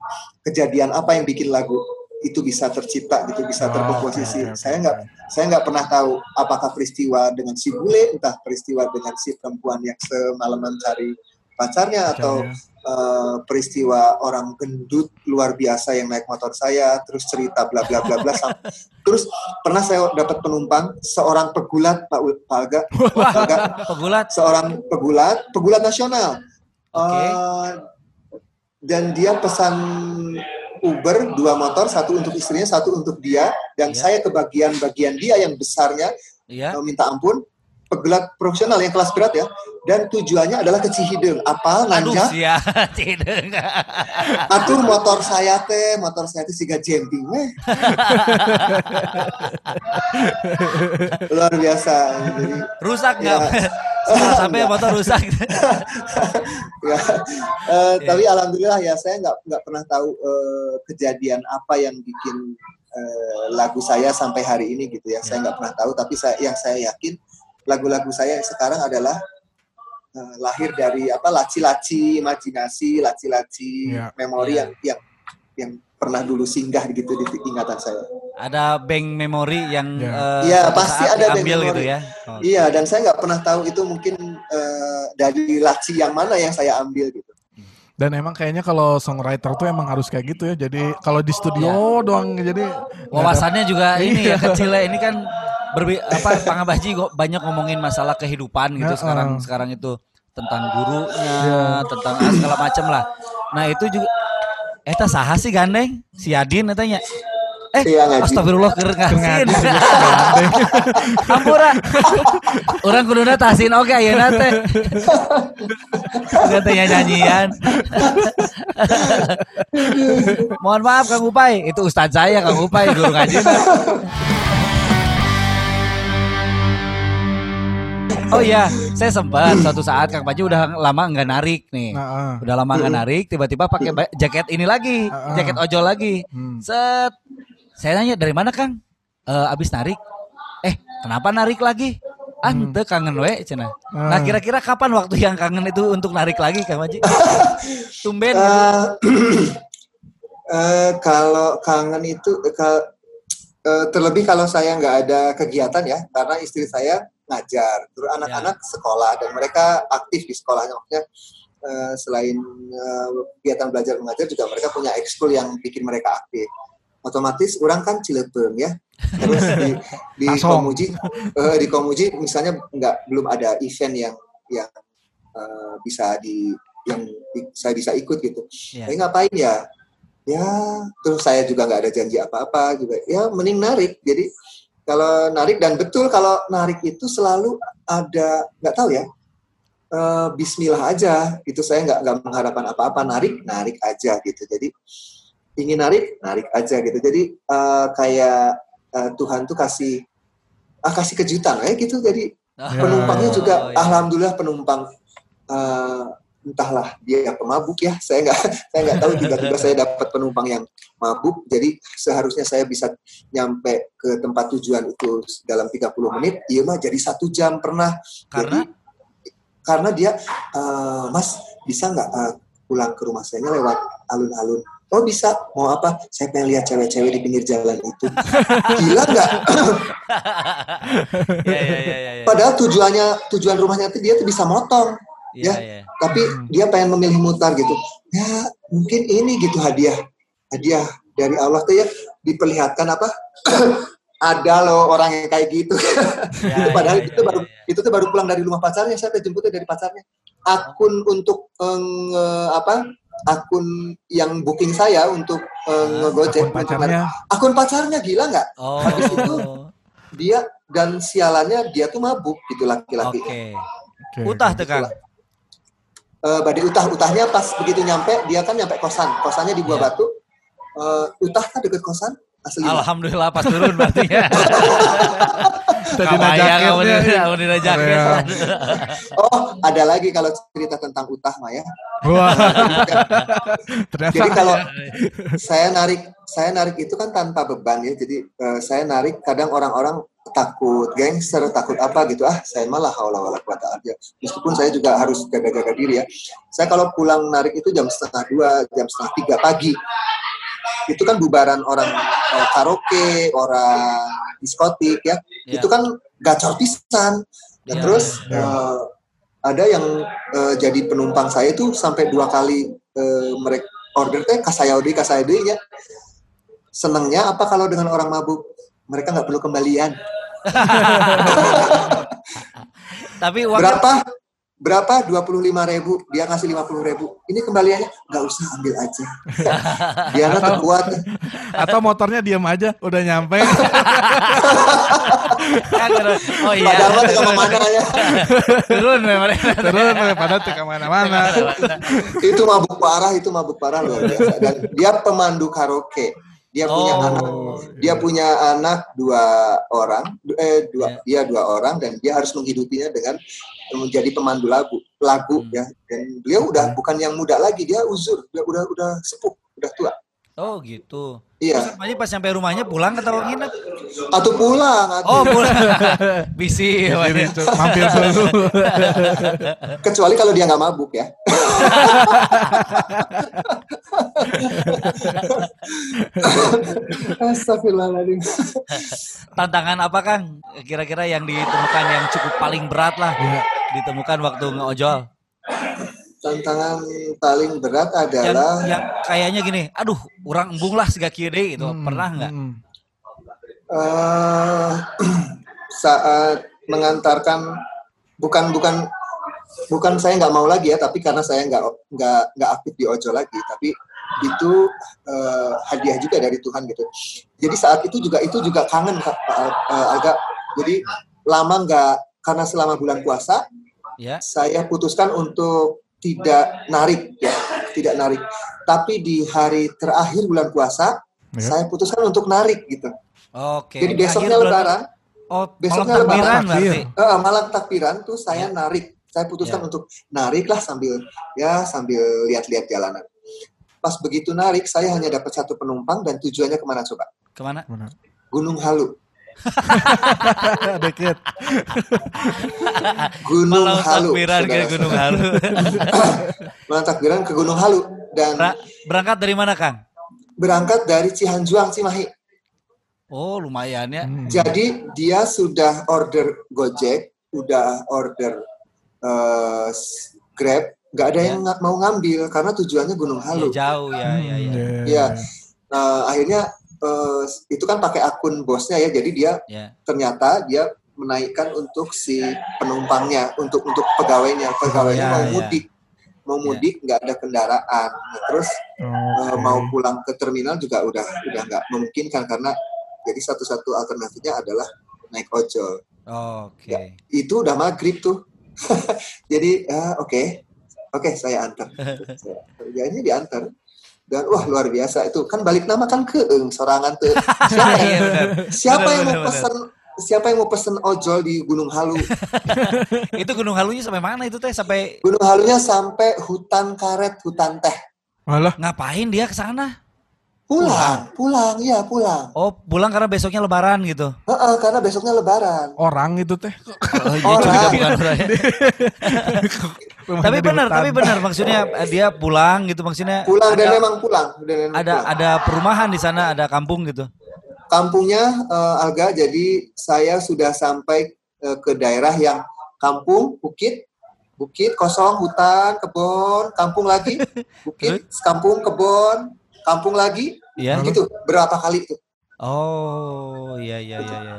Kejadian apa yang bikin lagu itu bisa tercipta gitu bisa
Oh,
terkomposisi?
oke, oke,
saya nggak saya nggak pernah tahu apakah peristiwa dengan si bule entah peristiwa dengan si perempuan yang semalaman cari pacarnya atau eh, peristiwa orang gendut luar biasa yang naik motor saya terus cerita bla bla bla bla terus pernah saya dapat penumpang seorang pegulat Pak Pak
Pegulat.
seorang pegulat, pegulat nasional.
Oke.
Eh, dan dia pesan Uber dua motor, satu untuk istrinya, satu untuk dia. Dan
Iya.
saya ke bagian-bagian dia yang besarnya eh, minta ampun. Pegulat profesional yang kelas berat ya. Dan tujuannya adalah ke Cihideng.
Aduh,
nanjak.
sia. Tidak.
Atur motor saya teh, motor saya teh siga jemping weh. Luar biasa. Jadi,
Rusak nggak?
Ya.
Setelah sampai motor rusak.
ya. Eh,
Iya.
Tapi alhamdulillah ya saya nggak nggak pernah tahu eh, kejadian apa yang bikin eh, lagu saya sampai hari ini gitu ya. Saya
Iya.
nggak pernah tahu. Tapi saya yang saya yakin lagu-lagu saya yang sekarang adalah eh, lahir dari apa laci-laci imajinasi, laci-laci
Iya.
memori yang yang yang pernah dulu singgah gitu di ingatan saya.
Ada bank memori yang
Ya.
eh,
Iya,
suatu
pasti ada bank memori.
gitu ya. Oh.
Iya, dan saya nggak pernah tahu itu mungkin eh, dari laci yang mana yang saya ambil gitu.
Dan emang kayaknya kalau songwriter tuh emang harus kayak gitu ya. Jadi kalau di studio doang jadi ada-
Wawasannya juga ini ya
Iya.
kecil ya. Ini kan berbi apa Pangabaji banyak ngomongin masalah kehidupan gitu
Heeh.
sekarang sekarang itu tentang gurunya,
Iya.
tentang segala macam lah. Nah, itu juga Eta saha sih gandeng? Si Adin katanya. Eh,
Iya,
astagfirullah keur ngasin. Ampura. Orang kuduna tasin oke ayeuna teh. Katanya nyanyian. Mohon maaf Kang Upai, itu ustadz saya Kang Upai guru ngaji. Oh iya, saya sempat suatu saat Kang Panji udah lama nggak narik nih.
Nah, ah.
Udah lama nggak narik, tiba-tiba pakai jaket ini lagi,
Heeh.
jaket ojol lagi.
Hmm.
Set Saya nanya dari mana Kang? Eh abis narik. Eh kenapa narik lagi? Ante kangen we cina. Nah
Hmm.
kira-kira kapan waktu yang kangen itu untuk narik lagi Kang Panji? Tumben.
Eh, eh, kalau kangen itu ka- eh, terlebih kalau saya nggak ada kegiatan ya, karena istri saya ngajar, terus anak-anak sekolah dan mereka aktif di sekolahnya. Maksudnya eh, selain eh, kegiatan belajar mengajar juga mereka punya ekskul yang bikin mereka aktif. Otomatis orang kan cilepeng ya. Terus di di. Komuji eh, di Komuji misalnya nggak belum ada event yang yang eh, bisa di yang di- saya bisa ikut gitu.
Iya.
Tapi ngapain ya? Ya, terus saya juga nggak ada janji apa-apa juga. Ya, mending narik. Jadi kalau narik dan betul kalau narik itu selalu ada nggak tahu ya. eh, Bismillah aja gitu saya nggak nggak mengharapkan apa-apa narik narik aja gitu jadi ingin narik narik aja gitu jadi eh, kayak eh, Tuhan tuh kasih ah kasih kejutan ya gitu jadi penumpangnya juga
Oh, iya.
alhamdulillah penumpang eh, entahlah dia pemabuk ya saya nggak saya nggak tahu tiba-tiba saya dapat penumpang yang mabuk jadi seharusnya saya bisa nyampe ke tempat tujuan itu dalam 30 menit iya mah jadi satu jam pernah
Karena
jadi karena dia eh, mas bisa nggak eh, pulang ke rumah saya lewat alun-alun Oh bisa, mau apa? Saya pengen lihat cewek-cewek di pinggir jalan itu. Gila nggak?
ya ya ya ya. ya.
Padahal tujuannya tujuan rumahnya itu dia tuh bisa motong, Ya.
iya.
tapi dia pengen memilih mutar gitu. Ya mungkin ini gitu hadiah, hadiah dari Allah tuh ya diperlihatkan apa? Ada loh orang yang kayak gitu.
Ya,
itu padahal
ya,
itu
ya,
baru
ya, ya.
itu tuh baru pulang dari rumah pacarnya. Saya tuh jemputnya dari pacarnya. Akun untuk eh, nge- apa? Akun yang booking saya untuk eh, ngegojek
Akun pacarnya.
akun pacarnya gila nggak?
Oh.
Habis itu, Dia dan sialannya dia tuh mabuk gitu laki-laki.
Oke.
Oke.
Utah tuh Kang.
Eh, badai utah utahnya pas begitu nyampe dia kan nyampe kosan kosannya di Buah
Iya.
Batu Eh, utah kan deket kosan asli
Alhamdulillah pas turun berarti ya.
Tadi
kamu.
Keren.
oh ada lagi kalau cerita tentang utah ya
Wah. Ternyata
jadi kalau saya narik saya narik itu kan tanpa beban ya jadi eh, saya narik kadang orang-orang takut gangster takut apa gitu. Ah saya malah haula wala quwata aja meskipun saya juga harus jaga-jaga diri ya. Saya kalau pulang narik itu jam setengah dua jam setengah tiga pagi. Itu kan bubaran orang eh, karaoke orang diskotik ya.
Iya.
itu kan gacor pisan. Dan
Iya,
terus
iya.
eh, ada yang eh, jadi penumpang saya itu sampai dua kali eh, mereka order teh kasayodi kasayodi ya. Senangnya apa kalau dengan orang mabuk? Mereka nggak perlu kembalian
Tapi uangnya
berapa berapa dua puluh lima ribu dia ngasih lima puluh ribu ini kembaliannya nggak usah ambil aja dia
Atau-
terkuat
atau motornya diam aja udah nyampe.
kan turun. Oh iya.
padahal mah tengah
turun.
mana ya
Turun memang.
Terus pada ke ke mana-mana.
itu mabuk parah itu mabuk parah biasa dan dia pemandu karaoke dia punya
Oh.
anak. dia punya anak dua orang eh dua dia dua orang dan dia harus menghidupinya dengan menjadi pemandu lagu lagu
Hmm.
ya. Dan beliau udah bukan yang muda lagi dia uzur dia udah udah sepuh udah tua
Oh gitu.
iya
Terus pas sampai rumahnya pulang atau nginep?
atau pulang atau
Oh pulang. Bisi.
Itu mampir dulu.
kecuali kalau dia nggak mabuk ya Astagfirullahaladzim.
Tantangan apa Kang? Kira-kira yang ditemukan yang cukup paling berat lah
Iya.
ditemukan waktu ngeojol.
Tantangan paling berat
Yang,
adalah
yang kayaknya gini, aduh, orang embung lah segak kiri gitu.
Hmm,
Pernah nggak?
hmm.
eh, saat mengantarkan bukan bukan bukan saya nggak mau lagi ya tapi karena saya nggak nggak nggak aktif di ojol lagi tapi itu eh, hadiah juga dari Tuhan gitu jadi saat itu juga itu juga kangen Kak, Pak Al- eh, agak jadi lama nggak karena selama bulan puasa
Ya.
saya putuskan untuk tidak narik ya tidak narik tapi di hari terakhir bulan puasa
Ya.
saya putuskan untuk narik gitu
Oke.
jadi
Di
besoknya
akhir bulan-
lebaran
Oh,
besoknya
malam takbiran
lebaran.
berarti.
Eh, malam takbiran tuh saya
Ya.
narik. Saya putuskan
Ya.
untuk narik lah sambil ya sambil lihat-lihat jalanan. Pas begitu narik, saya hanya dapat satu penumpang dan tujuannya ke mana coba?
Ke
mana? Mana?
Gunung Halu.
Deket.
Gunung
Malam
Halu.
takbiran ke. Gunung Halu.
Malam takbiran ke Gunung Halu dan
Ber- berangkat dari mana Kang?
berangkat dari Cihanjuang Cimahi.
Oh lumayan ya.
Hmm.
Jadi dia sudah order Gojek, udah order eh, s- Grab, nggak ada yang nga- mau ngambil karena tujuannya Gunung
Ya,
Halu.
jauh ya ya ya.
Iya. Nah, akhirnya eh, itu kan pakai akun bosnya ya, jadi dia
Ya.
ternyata dia menaikkan untuk si penumpangnya, untuk untuk pegawainya, pegawainya
Ya,
mau
ya.
mudik, mau mudik nggak ada kendaraan, Nah, terus eh,
Oke.
mau pulang ke terminal juga udah udah nggak memungkinkan karena jadi satu-satu alternatifnya adalah naik ojol.
Oke.
Itu udah maghrib tuh, jadi ah, oke, oke saya antar, Saya- ya ini diantar. Dan wah luar biasa itu kan balik nama kan keeng sorangan tuh. Siapa yang, siapa yang mau pesen siapa yang mau pesen ojol di Gunung Halu?
Itu Gunung Halunya sampai mana itu teh? Sampai
Gunung Halunya sampai hutan karet, hutan teh.
Malah
ngapain dia ke sana?
Pulang, pulang, iya pulang.
Oh, pulang karena besoknya lebaran gitu.
Heeh, karena besoknya Lebaran.
orang itu teh.
Oh, dia
Orang.
bukan orang ya. Tapi benar, tapi benar maksudnya eh, dia pulang gitu maksudnya.
Pulang dan
ada,
memang pulang. Dan memang
ada
pulang.
ada perumahan di sana, ada kampung gitu.
Kampungnya eh, Alga, jadi saya sudah sampai eh, ke daerah yang kampung, bukit, bukit kosong, hutan, kebun, kampung lagi, bukit, kampung, kebun, kampung lagi,
Iya.
gitu berapa kali itu.
Oh, iya iya iya iya.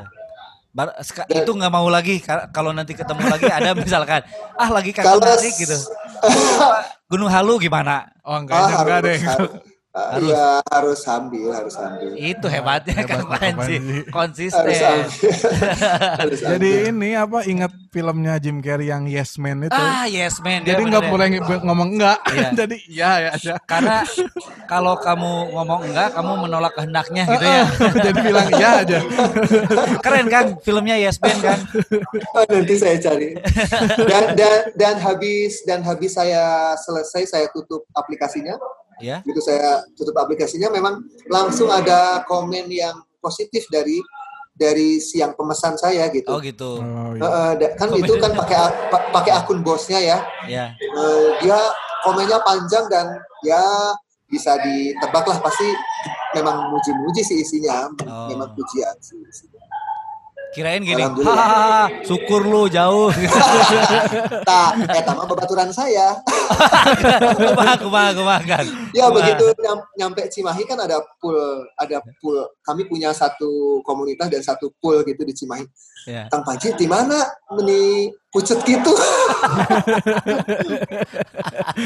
Bar-
Dan-
itu nggak mau lagi ka- kalau nanti ketemu lagi ada misalkan ah lagi kakak
Kalau
narik gitu. Gunung Halu gimana?
Oh
Ah,
enggak, enggak
harus,
deh.
Harus, ah,
Harus.
iya, harus sambil, harus sambil.
Itu hebatnya
Hebat,
Kang
Kang
Panji.
Panji.
Harus
Konsisten.
sambil. Harus
Jadi
sambil.
ini apa ingat filmnya Jim Carrey yang Yes Man itu?
Ah, yes man.
Jadi
bener
nggak
ya.
boleh nge- ngomong enggak.
Iya.
Jadi iya ya aja.
Karena kalau kamu ngomong enggak, kamu menolak kehendaknya gitu ya.
Jadi bilang iya aja.
Keren kan filmnya Yes Man kan?
Oh, nanti saya cari. Dan dan dan habis dan habis saya selesai saya tutup aplikasinya.
Ya.
Gitu saya tutup aplikasinya memang langsung ada komen yang positif dari dari siang pemesan saya gitu.
Oh gitu.
Oh, iya.
Da- kan
Komen.
itu kan pakai pakai akun bosnya ya.
Ya.
Eh, dia komennya panjang dan ya bisa ditebak lah pasti memang muji-muji sih isinya,
Oh.
memang pujian sih. isinya.
Kirain gini, hahaha, syukur lu jauh.
Nah, eh sama bebaturan saya.
kumaha, kumaha, kumaha kan.
Ya
Kumaha.
begitu nyam- nyampe Cimahi kan ada pool, ada pool. Kami punya satu komunitas dan satu pool gitu di Cimahi.
Ya.
Kang Panji di mana meni pucet gitu?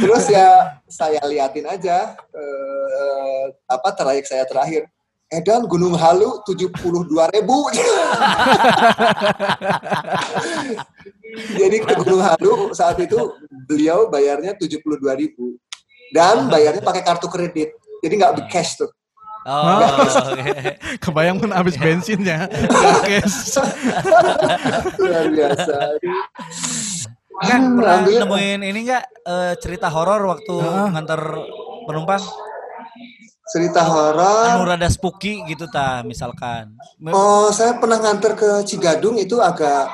Terus ya saya liatin aja eh, apa trayek saya terakhir. Edan Gunung Halu 72 ribu. Jadi ke Gunung Halu saat itu beliau bayarnya 72 ribu dan bayarnya pakai kartu kredit. Jadi nggak di cash tuh.
Oh, oke.
Kebayang pun habis bensinnya. Cash.
Luar biasa.
Kan pernah nemuin ini enggak eh, cerita horor waktu
Ah.
nganter penumpang?
Cerita
Anu
horor.
rada spooky gitu ta misalkan.
Oh, saya pernah nganter ke Cigadung itu agak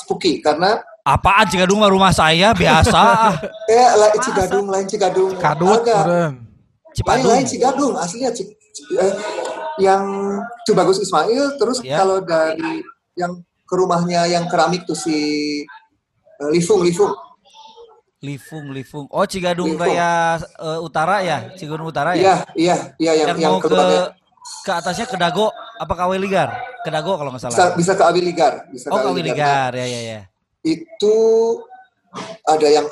spooky karena
Apaan Cigadung mah rumah saya biasa. ah.
eh lain Cigadung, lain Cigadung.
Kadut,
Agak
meren.
lain lain Cigadung aslinya Ci- Ci- eh, yang Cibagus Ismail terus
Ya.
kalau dari yang ke rumahnya yang keramik tuh si eh, Lifung Lifung.
Lifung, Lifung. Oh Cigadung
Lifung.
raya eh, utara ya, Cigadung utara
Iya,
ya.
iya, iya yang
yang,
yang,
mau ke
keluarnya
ke atasnya ke Dago apa Kawe Ligar? Ke Dago kalau nggak
bisa,
salah.
bisa ke Awiligar, bisa
Oh
ke Awiligar.
Ligar, ya ya ya.
Itu ada yang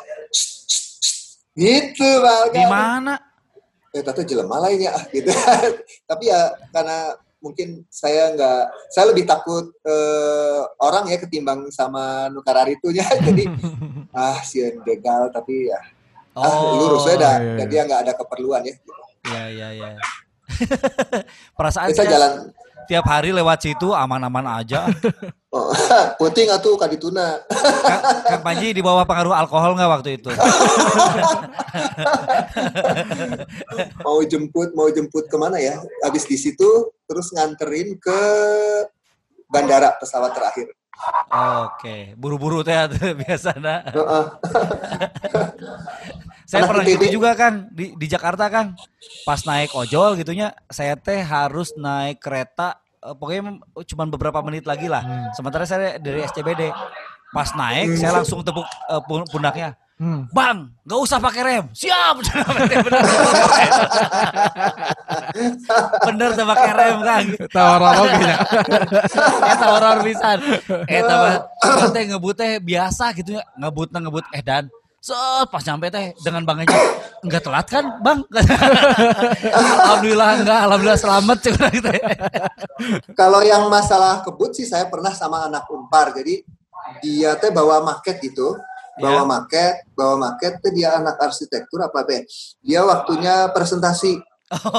gitu Bang.
Di mana?
ya tata jelema lainnya ah gitu tapi ya karena mungkin saya nggak saya lebih takut eh, orang ya ketimbang sama nukararitunya jadi ah si begal tapi ya ah lurus
iya,
ya dah
iya.
dan dia nggak ada keperluan ya
Ya ya ya. Perasaan saya
jalan
tiap hari lewat situ aman-aman aja.
Oh, puting atuh kadituna.
Kang, Kang Panji di bawah pengaruh alkohol nggak waktu itu?
mau jemput, mau jemput ke mana ya? Habis di situ terus nganterin ke bandara pesawat terakhir.
Oke, buru-buru teh biasana.
Heeh.
Saya
Anak
pernah
ITB.
gitu juga kan di di Jakarta kan. Pas naik ojol gitunya, saya teh harus naik kereta eh, pokoknya cuma beberapa menit lagi lah. Sementara saya dari SCBD. Pas naik saya langsung tepuk eh, pun- pundaknya.
Hmm.
Bang, nggak usah pakai rem. Siap. bener, bener tuh pakai rem kan.
Tawar roginya.
Eta horor pisan. Eta mah orang teh ngebut teh biasa gitu ya. Ngebut ngebut eh dan set pas nyampe teh dengan bangnya enggak telat kan bang alhamdulillah enggak alhamdulillah selamat gitu
Kalau yang masalah kebut sih saya pernah sama anak Unpar. Jadi dia teh bawa maket gitu, bawa
Ya.
maket, bawa maket teh dia anak arsitektur apa be? Dia waktunya presentasi.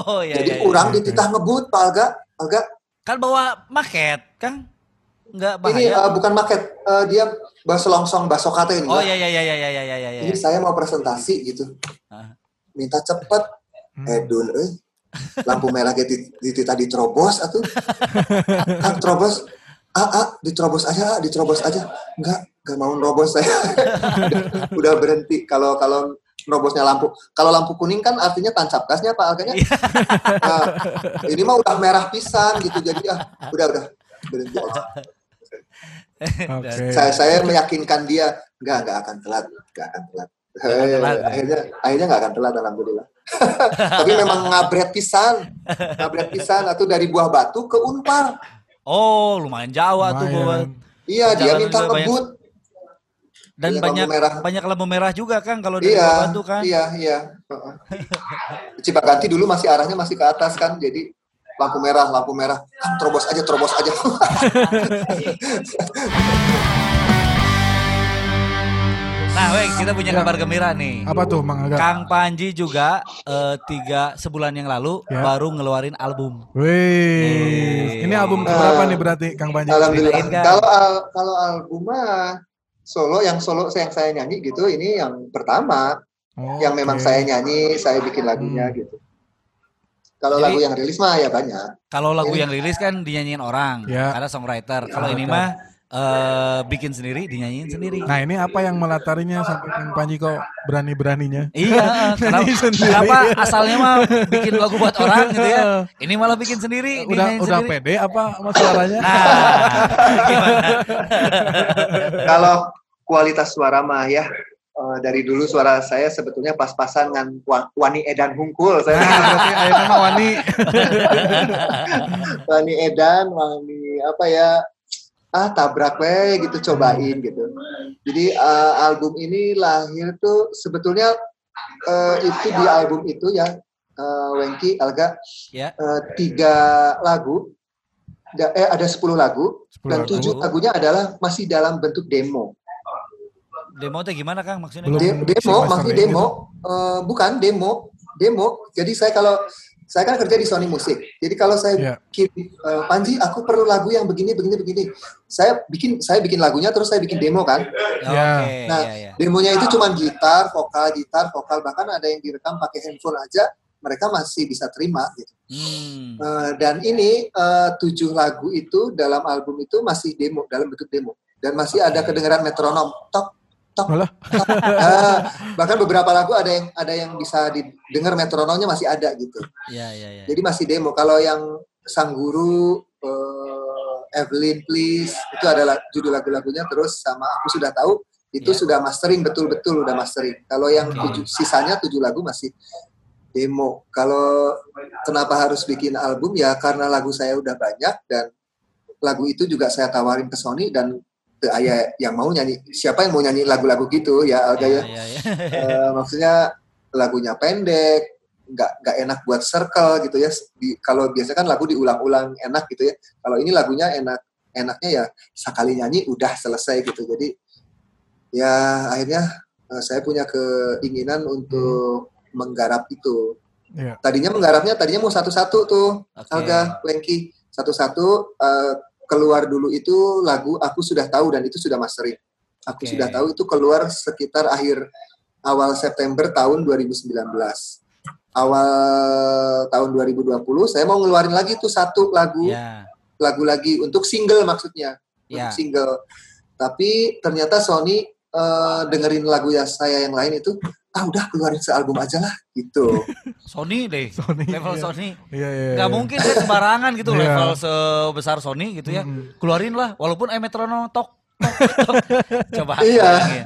oh iya
Jadi
iya, iya.
kurang dititah ngebut, Pak Alga. Alga,
kan bawa maket kan enggak
ini
bahaya
eh, bukan maket, eh, dia baso longsong baso kata ini.
oh iya iya iya iya iya iya iya
Ini saya mau presentasi gitu.
Ah.
Minta cepet.
Hmm.
Edun, eh. Lampu merah gitu dititah diterobos atuh. Kang terobos. Ah, ah, diterobos aja, diterobos aja. Enggak, enggak mau nerobos saya. udah, udah berhenti kalau kalau nerobosnya lampu. Kalau lampu kuning kan artinya tancap gasnya Pak Alganya. Nah, ini mah udah merah pisan gitu jadi ah, udah udah berhenti aja.
Oke.
Saya saya meyakinkan dia enggak enggak akan telat, enggak akan telat.
ya.
akhirnya akhirnya nggak akan telat alhamdulillah. Tapi memang ngabret pisan, ngabret pisan atau dari buah batu ke Unpar.
oh lumayan jauh tuh
Lumayan.
Iya, dia minta ngebut.
dan
Iya, lampu
banyak
merah.
banyak lampu merah juga kan kalau dari
Iya,
Batu kan
iya, iya. Heeh. Cipaganti dulu masih arahnya masih ke atas kan, jadi lampu merah, lampu merah, kan terobos aja, terobos aja.
Nah, Weng, kita punya
Ya.
kabar gembira nih.
Apa tuh Mang Aga?
Kang Panji juga eh, tiga sebulan yang lalu
Ya.
baru ngeluarin album.
Wih, ini album
Eh,
keberapa nih berarti Kang Panji?
Alhamdulillah.
Kang.
Kalau al- kalau album mah solo yang solo yang saya nyanyi gitu, ini yang pertama,
Oh,
yang memang
oke.
saya nyanyi, saya bikin lagunya
Hmm.
gitu. Kalau
Jadi-
lagu yang rilis mah ya banyak.
Kalau lagu
Ini-
yang rilis kan dinyanyiin orang,
Ya.
ada songwriter. Kalau
Ya,
ini mah eh, bikin sendiri, dinyanyiin sendiri.
Nah ini apa yang melatarinya sampai Kang Panji kok berani-beraninya?
Iya, kenapa, kenapa asalnya mah bikin lagu buat orang gitu ya? Ini malah bikin sendiri,
Udah udah
sendiri.
pede apa sama suaranya?
Nah?
Kalau kualitas suara mah ya eh, dari dulu suara saya sebetulnya pas-pasan dengan Wa- Wani Edan Hungkul. Saya
Nah, mah wani.
Wani Edan, Wani apa ya? Ah tabrak we gitu cobain gitu. Jadi eh, album ini lahir tuh sebetulnya eh, itu di album itu ya eh, Wengki Alga
Ya.
eh, tiga lagu da- eh ada 10 lagu
10
dan
lagu.
tujuh lagunya adalah masih dalam bentuk demo.
Demo teh gimana Kang maksudnya?
Belum.
De- demo, maksudnya demo, eh, bukan demo, demo. Jadi saya kalau saya kan kerja di Sony Musik. Jadi kalau saya
Iya.
bikin eh, Panji, aku perlu lagu yang begini, begini, begini. Saya bikin, saya bikin lagunya, terus saya bikin demo kan.
Ya.
Nah,
iya, iya.
Demonya itu cuma gitar, vokal, gitar, vokal. Bahkan ada yang direkam pakai handphone aja, mereka masih bisa terima. Gitu.
Hmm.
Eh, dan ini eh, tujuh lagu itu dalam album itu masih demo, dalam bentuk demo. Dan masih ada kedengaran metronom, tok, tok,
Malah.
Ah, bahkan beberapa lagu ada yang ada yang bisa didengar metronomnya masih ada gitu.
Iya, iya, iya.
Jadi masih demo. Kalau yang Sang Guru, eh, Evelyn Please itu adalah judul lagu-lagunya terus sama aku sudah tahu itu
Ya.
sudah mastering betul-betul udah mastering. Kalau yang
Oke.
tujuh, sisanya tujuh lagu masih demo. Kalau kenapa harus bikin album ya karena lagu saya udah banyak dan lagu itu juga saya tawarin ke Sony dan teu aya yang mau nyanyi siapa yang mau nyanyi lagu-lagu gitu ya Alga ya.
Iya, iya, iya.
Eh, maksudnya lagunya pendek nggak nggak enak buat circle gitu ya Di- kalau biasa kan lagu diulang-ulang enak gitu ya kalau ini lagunya enak enaknya ya sekali nyanyi udah selesai gitu jadi ya akhirnya eh, saya punya keinginan untuk menggarap itu
Iya.
tadinya menggarapnya tadinya mau satu-satu tuh
Oke.
Alga Lengki satu-satu eh, keluar dulu itu lagu aku sudah tahu dan itu sudah mastering. Aku
Oke.
sudah tahu itu keluar sekitar akhir awal September tahun 2019. Awal tahun 2020 saya mau ngeluarin lagi tuh satu lagu
Ya.
lagu lagi untuk single maksudnya
Ya.
untuk single. Tapi ternyata Sony eh, dengerin lagu ya saya yang lain itu ah udah keluarin sealbum aja lah gitu.
Sony deh.
Sony,
Level
iya.
Sony.
Iya, iya.
Gak
iya.
mungkin dia sembarangan gitu
Iya.
level sebesar Sony gitu ya. Keluarin lah walaupun eh metronom tok. tok, tok. Coba
Iya.
bayangin.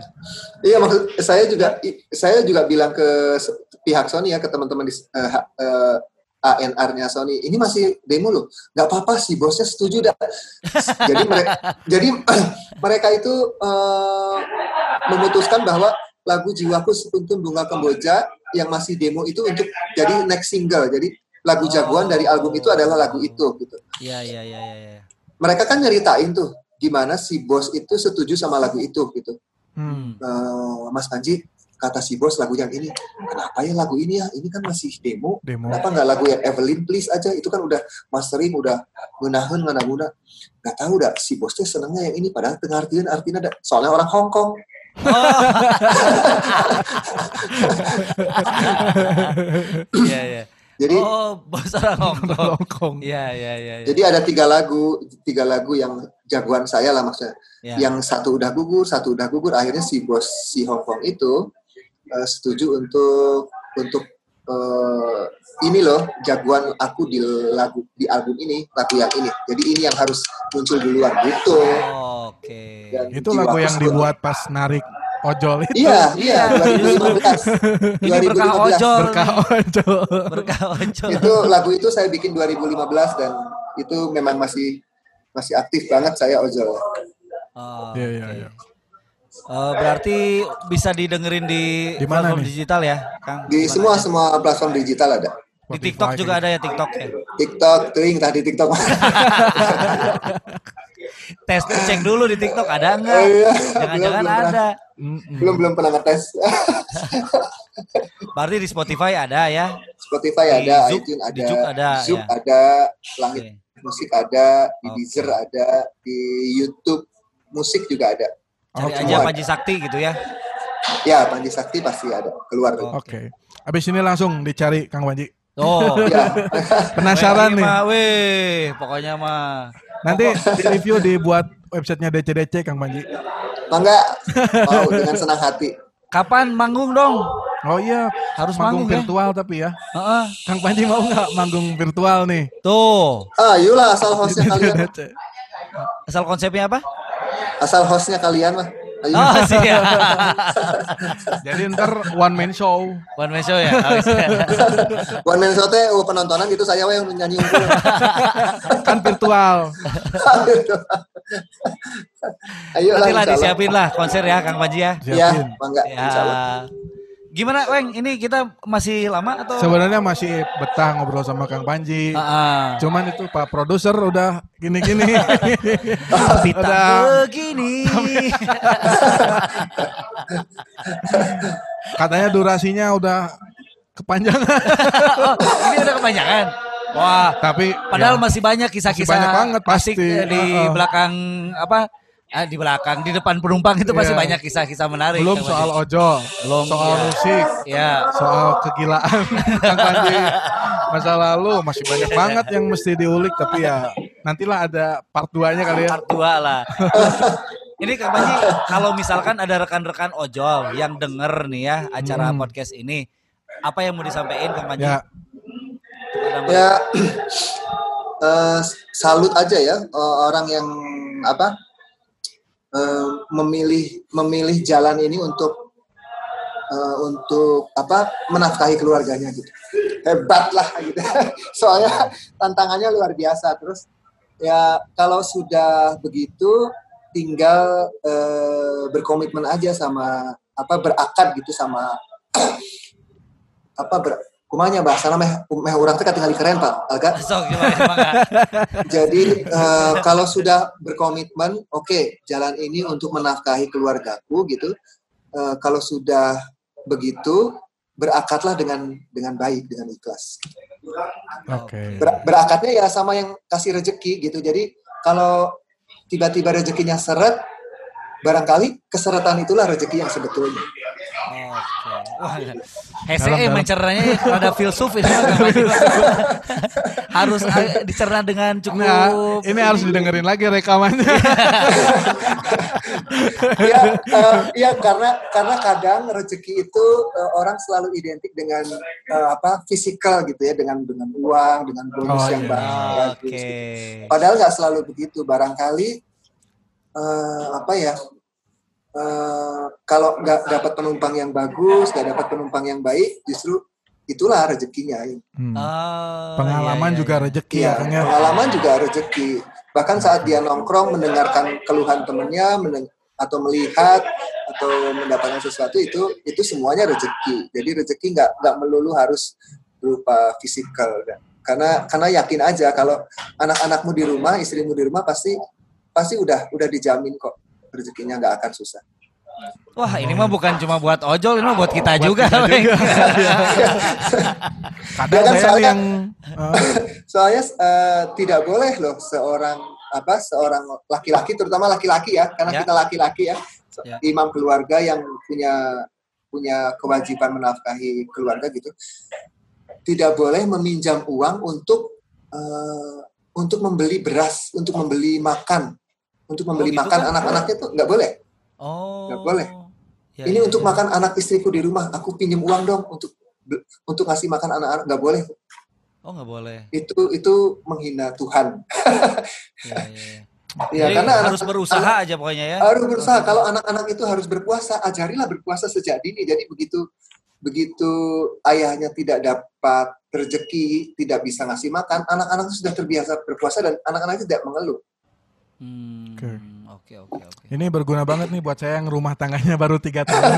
Iya maksud saya juga saya juga bilang ke pihak Sony ya ke teman-teman di eh, ha- eh, ANR-nya Sony ini masih demo loh nggak apa-apa sih bosnya setuju dah jadi mereka jadi mereka itu eh, memutuskan bahwa lagu jiwaku sekuntum bunga kemboja yang masih demo itu untuk jadi next single jadi lagu jagoan dari album itu adalah lagu itu gitu
Iya iya iya iya. iya.
mereka kan nyeritain tuh gimana si bos itu setuju sama lagu itu gitu
Hmm.
Eh, Mas Panji kata si bos lagu yang ini kenapa ya lagu ini ya ini kan masih demo
Demo.
kenapa nggak lagu yang Evelyn Please aja itu kan udah mastering udah ngenahen ngana guna nggak tahu dah si bosnya senengnya yang ini padahal tengah artian artinya ada soalnya orang Hong Kong
Iya iya.
jadi
Oh, bos orang Hongkong.
Hongkong.
Iya iya iya. iya.
jadi ada tiga lagu tiga lagu yang jagoan saya lah maksudnya
Ya.
yang satu udah gugur satu udah gugur akhirnya si bos si Hong Kong itu eh, setuju untuk untuk eh, ini loh jagoan aku di lagu di album ini lagu yang ini jadi ini yang harus muncul duluan gitu
Oke.
Dan
Itu lagu yang dibuat pas narik ojol itu.
iya iya 2015
Ini berkah
2015
ojol.
Berkah ojol.
Berkah ojol.
itu lagu itu saya bikin 2015 dan itu memang masih masih aktif banget saya ojol
Oh,
Iya, iya, iya.
Eh, berarti bisa didengerin di,
Di mana
platform
nih?
digital ya, Kang?
di
Mana
semua
aja?
semua platform digital ada
Di TikTok juga ada ya TikTok ya.
TikTok tering tadi TikTok
Tes cek dulu di TikTok ada
Oh,
enggak?
iya.
Jangan-jangan
Belum, belum
ada.
Mm-mm.
belum belum pernah ngetes
Berarti di Spotify ada ya.
Spotify
Di
ada, iTunes
di
ada,
Zouk ada,
Zouk
ya.
ada, Langit
Oke.
Musik ada, di. Deezer ada, di YouTube Musik juga ada.
Cari
Oke.
aja Panji Sakti gitu ya.
Ya, Panji Sakti pasti ada keluar.
Oh.
Oke. Habis ini langsung dicari Kang Panji.
Oh.
Ya,
Penasaran
Weh,
nih.
mah, Weh, pokoknya mah.
Nanti di review dibuat websitenya DCDC Kang Panji.
mangga mau dengan senang hati.
Kapan manggung dong?
Oh iya,
Harus
manggung
manggung ya.
virtual tapi ya.
Heeh.
Kang Panji mau nggak manggung virtual nih?
Tuh,
Ah, yulah asal hostnya kalian,
asal konsepnya apa?
Asal hostnya kalian mah. Ayo.
Oh, siap.
Jadi ntar one man show.
One man show ya. Oh.
One man show teh oh, penontonan gitu saya we yang nyanyi.
Kan virtual.
Ayo lah,
Nanti lah disiapin lah konser ya Kang Panji ya.
Ya,
Siapin.
mangga, insya Allah.
Ya. Gimana Weng? Ini kita masih lama atau?
Sebenarnya masih betah ngobrol sama Kang Panji.
Ah, ah.
Cuman itu Pak produser udah gini-gini.
Tapi
Udah.
begini.
Katanya durasinya udah kepanjangan.
oh, ini udah kepanjangan. Wah,
Tapi
padahal
ya,
masih banyak kisah-kisah
banyak banget, pasti.
di
Heeh.
belakang apa? Ah, di belakang, di depan penumpang itu pasti
Iya.
banyak kisah-kisah menarik.
belum soal ojol,
Belum,
soal
iya.
musik,
Ya.
soal kegilaan Kang Panji masa lalu masih banyak banget yang mesti diulik tapi ya nantilah ada part 2-nya kali ya.
part 2 lah. ini Kang Panji, kalau misalkan ada rekan-rekan ojol yang denger nih ya acara
Hmm.
podcast ini, apa yang mau disampaikan Kang Panji?
Ya,
ya eh, salut aja ya eh, orang yang apa eh, memilih memilih jalan ini untuk eh, untuk apa menafkahi keluarganya gitu. Hebat lah gitu. Soalnya tantangannya luar biasa. Terus ya kalau sudah begitu tinggal eh, berkomitmen aja sama apa berakad gitu sama apa ber kumanya bahasa meh meh orang teh tinggal keren pak agak jadi eh, kalau sudah berkomitmen, oke, jalan ini untuk menafkahi keluargaku gitu. Eh, kalau sudah begitu, berakatlah dengan dengan baik, dengan ikhlas.
oke.
Ber- berakatnya ya sama yang kasih rezeki gitu. Jadi kalau tiba-tiba rezekinya seret, barangkali keseretan itulah rezeki yang sebetulnya.
Oke. Wah, Hese eh rada filsuf ini harus eh, dicerna dengan cukup
Nah, ini harus didengerin lagi rekamannya.
ya, eh, ya karena karena kadang rezeki itu eh, orang selalu identik dengan eh, apa fisikal gitu ya, dengan dengan uang, dengan bonus
Oh,
yang
iya.
bagus.
Oke.
gitu. Padahal nggak selalu begitu. Barangkali eh, apa ya? Eh, kalau nggak dapat penumpang yang bagus, nggak dapat penumpang yang baik, justru itulah rezekinya.
Hmm.
Oh,
Pengalaman
iya, iya,
juga rezeki
Iya,
ya ya.
pengalaman juga rezeki. Bahkan saat dia nongkrong mendengarkan keluhan temennya, mendeng- atau melihat atau mendapatkan sesuatu itu itu semuanya rezeki. Jadi rezeki nggak nggak melulu harus berupa fisikal. Karena karena yakin aja kalau anak-anakmu di rumah, istrimu di rumah pasti pasti udah udah dijamin kok rezekinya nggak akan susah.
Wah, ini mah bukan cuma buat ojol, ini mah buat kita juga.
kita
Weng.
Kadang
Ya kan,
saya
soalnya-
yang
Soalnya eh, tidak boleh loh seorang apa seorang laki-laki terutama laki-laki ya karena
Ya.
kita laki-laki ya,
Ya.
imam keluarga yang punya punya kewajiban menafkahi keluarga gitu tidak boleh meminjam uang untuk eh, untuk membeli beras untuk membeli makan untuk membeli
gitu
makan
kan?
anak-anaknya tuh nggak boleh
Oh.
Nggak boleh.
Ya,
ini
ya,
untuk
ya.
makan anak istriku di rumah aku pinjam uang dong untuk untuk ngasih makan anak-anak nggak boleh
Oh, nggak boleh.
itu itu menghina Tuhan
Ya, ya, ya.
ya
Jadi
karena
harus
anak-
berusaha
anak-
aja pokoknya ya.
harus berusaha kalau anak-anak itu harus berpuasa ajarilah berpuasa sejak dini jadi begitu begitu ayahnya tidak dapat rezeki tidak bisa ngasih makan anak-anak itu sudah terbiasa berpuasa dan anak-anak itu tidak mengeluh
Oke.
Oke, oke, oke.
ini berguna banget nih buat saya yang rumah tangganya baru tiga tahun.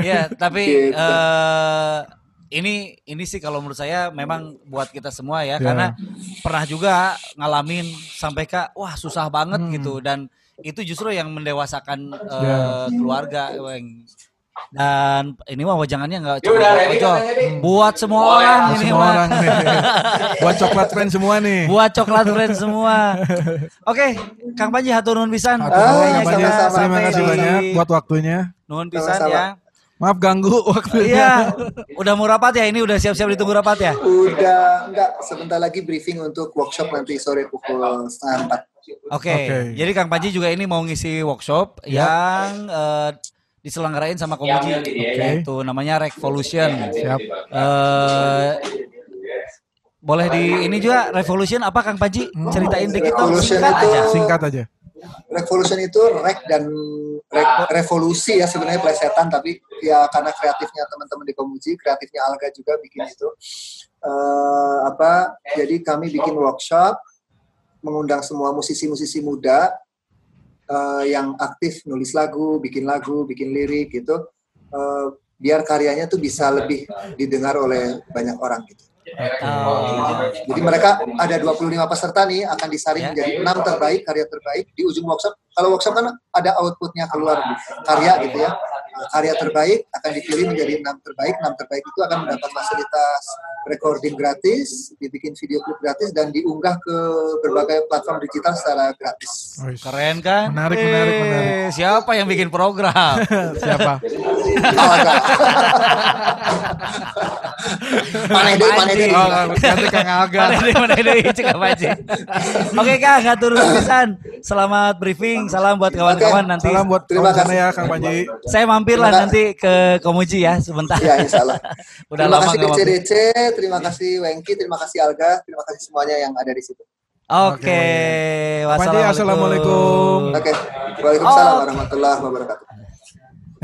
Ya, tapi
Gitu.
eh ini ini sih kalau menurut saya memang buat kita semua ya,
Ya.
karena pernah juga ngalamin sampai ke wah susah banget
Hmm.
gitu dan itu justru yang mendewasakan eh,
Ya.
keluarga, Weng. Dan ini mah wajangannya nggak
Ya
cuma buat semua
Oh, ya.
orang ini
semua
mah.
orang nih. buat coklat friend semua nih.
Buat coklat friend semua. Oke, Kang Panji hatur nuhun pisan.
Hatur nuhun, Panji. Terima kasih banyak buat waktunya.
Nuhun pisan ya.
Maaf ganggu waktunya.
Iya, udah mau rapat ya? Ini udah siap-siap ditunggu rapat ya?
udah enggak sebentar lagi briefing untuk workshop nanti sore pukul setengah empat
Oke,
Oke.
jadi Kang Panji juga ini mau ngisi workshop
Ya.
yang eh, diselenggarain sama Komuji,
Oke.
yaitu namanya Revolution.
Siap.
Eh, boleh di ini juga Revolution apa Kang Panji? Ceritain dikit dong, singkat
itu-
aja.
Singkat aja.
revolution itu rek dan rek- revolusi ya sebenarnya plesetan tapi ya karena kreatifnya teman-teman di Komuji kreatifnya Alga juga bikin itu Eh, apa jadi kami bikin workshop mengundang semua musisi-musisi muda eh, yang aktif nulis lagu bikin lagu bikin lirik gitu Eh, biar karyanya tuh bisa lebih didengar oleh banyak orang gitu
Oh,
jadi mereka ada 25 peserta nih akan disaring
Ya.
menjadi enam terbaik karya terbaik di ujung workshop. Kalau workshop kan ada outputnya keluar karya gitu ya. Karya terbaik akan dipilih menjadi enam terbaik. Enam terbaik itu akan mendapat fasilitas recording gratis, dibikin video klip gratis dan diunggah ke berbagai platform digital secara gratis.
Keren kan?
Menarik, menarik,
Eh,
menarik.
Siapa yang bikin program?
Siapa?
Mana deh.
Oh, Kang
deh, mana deh, cek apa aja. Oke Kang, ngatur pisan. Selamat briefing, salam buat kawan-kawan nanti.
Salam buat
Terima kasih.
ya Kang Panji.
Saya mampir lah
Terima
nanti ke Komuji ya sebentar.
Ya, insya Allah.
Udah
terima
lama
kasih. DCDC, terima kasih Wengki, terima kasih Alga, terima kasih semuanya yang ada di situ.
Oke,
Pak Panji, assalamualaikum.
Oke, Waalaikumsalam
Oh.
warahmatullahi wabarakatuh.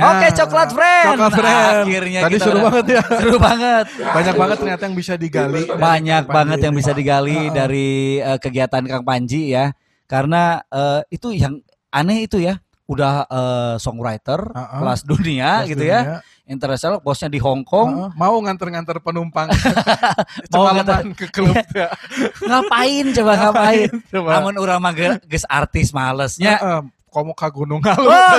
Oke,
Nah,
coklat friend.
Coklat friend.
Akhirnya
Tadi
kita
seru
udah-
banget ya.
Seru banget.
Banyak banget ternyata yang bisa digali.
Banyak
Kang
banget
Panji
yang bisa digali dari eh, kegiatan Kang Panji ya. Karena eh, itu yang aneh itu ya. Udah eh, songwriter
Heeh.
kelas dunia
Kelas
gitu ya.
dunia.
Internasional bosnya di Hong Kong.
Heeh, mau nganter-nganter penumpang
Mau
semalaman ke klub ya.
Ngapain coba ngapain?
Coba.
Namun urang mah ge- geus artis malesnya.
Heeh, komo ka gunung halu.
Oh,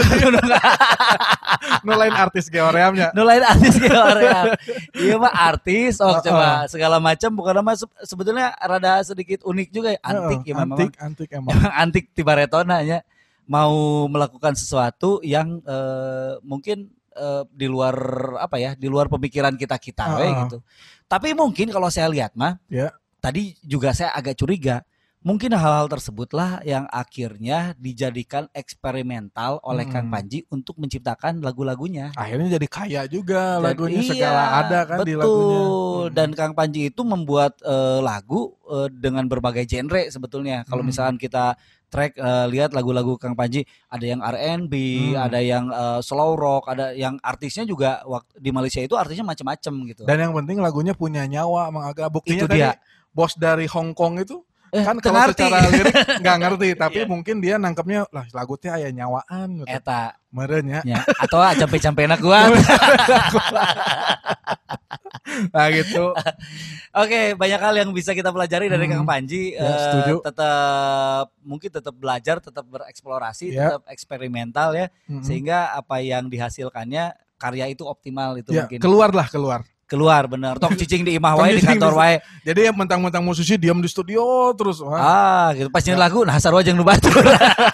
nu lain artis ge oreamnya.
nu lain artis orang. Iya mah artis, oh
Heeh.
coba segala macam bukan nama se- sebetulnya rada sedikit unik juga ya, antik
Heeh,
ya memang.
Antik, antik emang.
Emang antik di Baretona ya. Mau melakukan sesuatu yang eh, mungkin eh, di luar apa ya, di luar pemikiran kita-kita we
Heeh.
gitu. Tapi mungkin kalau saya lihat mah,
Ya.
tadi juga saya agak curiga. Mungkin hal-hal tersebutlah yang akhirnya dijadikan eksperimental oleh Kang
Hmm.
Panji untuk menciptakan lagu-lagunya.
Akhirnya jadi kaya juga
Dan
lagunya
iya,
segala ada kan
betul.
di lagunya. Hmm.
Dan Kang Panji itu membuat eh, lagu eh, dengan berbagai genre sebetulnya. Kalau
Hmm.
misalkan kita track eh, lihat lagu-lagu Kang Panji, ada yang R&B,
Hmm.
ada yang eh, slow rock, ada yang artisnya juga waktu di Malaysia itu artisnya macam-macam gitu.
Dan yang penting lagunya punya nyawa, Mang Aga. Buktinya
Itu
tadi
dia.
bos dari Hong Kong itu
Eh,
kan kalau
ngarti.
secara lirik nggak ngerti, tapi
Iya.
mungkin dia nangkepnya lah lagu teh aya nyawaan gitu.
Eta
Merenya.
ya. atau campe-campena kuat.
Nah gitu.
Oke, banyak hal yang bisa kita pelajari dari
Hmm.
Kang Panji.
Ya, setuju.
tetap mungkin tetap belajar, tetap bereksplorasi,
Ya.
tetap eksperimental ya,
Mm-mm.
sehingga apa yang dihasilkannya karya itu optimal itu
Ya,
mungkin
keluarlah keluar.
Keluar bener. Tong cicing di imah wae di kantor wae.
Jadi yang mentang-mentang musisi diam di studio terus. Wah.
Ah, gitu. Pas nyeun lagu nah sarua jeung nu batur.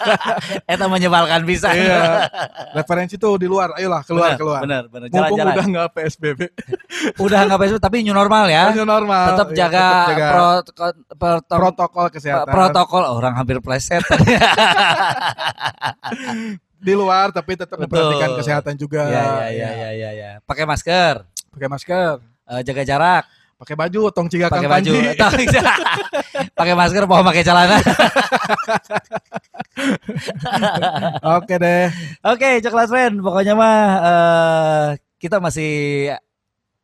Eta menyebalkan bisa.
Iya. Referensi tuh di luar. Ayolah keluar
Bener,
keluar.
Bener, bener.
Mumpung
Jalan-jalan.
udah nggak PSBB.
Udah nggak PSBB tapi new normal ya.
New normal.
Tetap
Iya,
jaga,
tetap jaga
protokol protokol
protokol kesehatan.
protokol orang hampir pleset.
di luar tapi tetap memperhatikan kesehatan juga.
Iya, iya, iya, iya, iya, iya. Pakai masker,
Pakai masker,
eh, jaga jarak,
pakai baju, tong ciga
pakai baju, pakai masker, bawa pakai celana.
Oke deh.
Oke, coklat friend, pokoknya mah eh, kita masih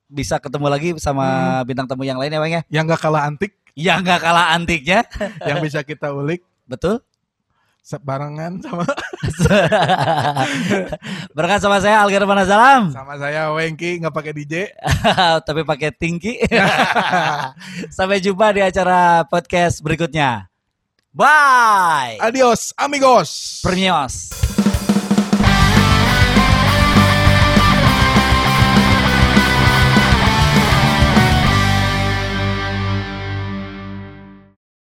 bisa ketemu lagi sama bintang tamu yang lain ya, Bang ya.
Yang gak kalah antik,
Yang nggak kalah antiknya,
yang bisa kita ulik.
Betul.
Barengan sama
Berkat sama saya Algar Manazalam,
sama saya Wengki nggak pakai DJ.
tapi pakai tinggi. Sampai jumpa di acara podcast berikutnya. Bye.
Adios, amigos.
Pernios.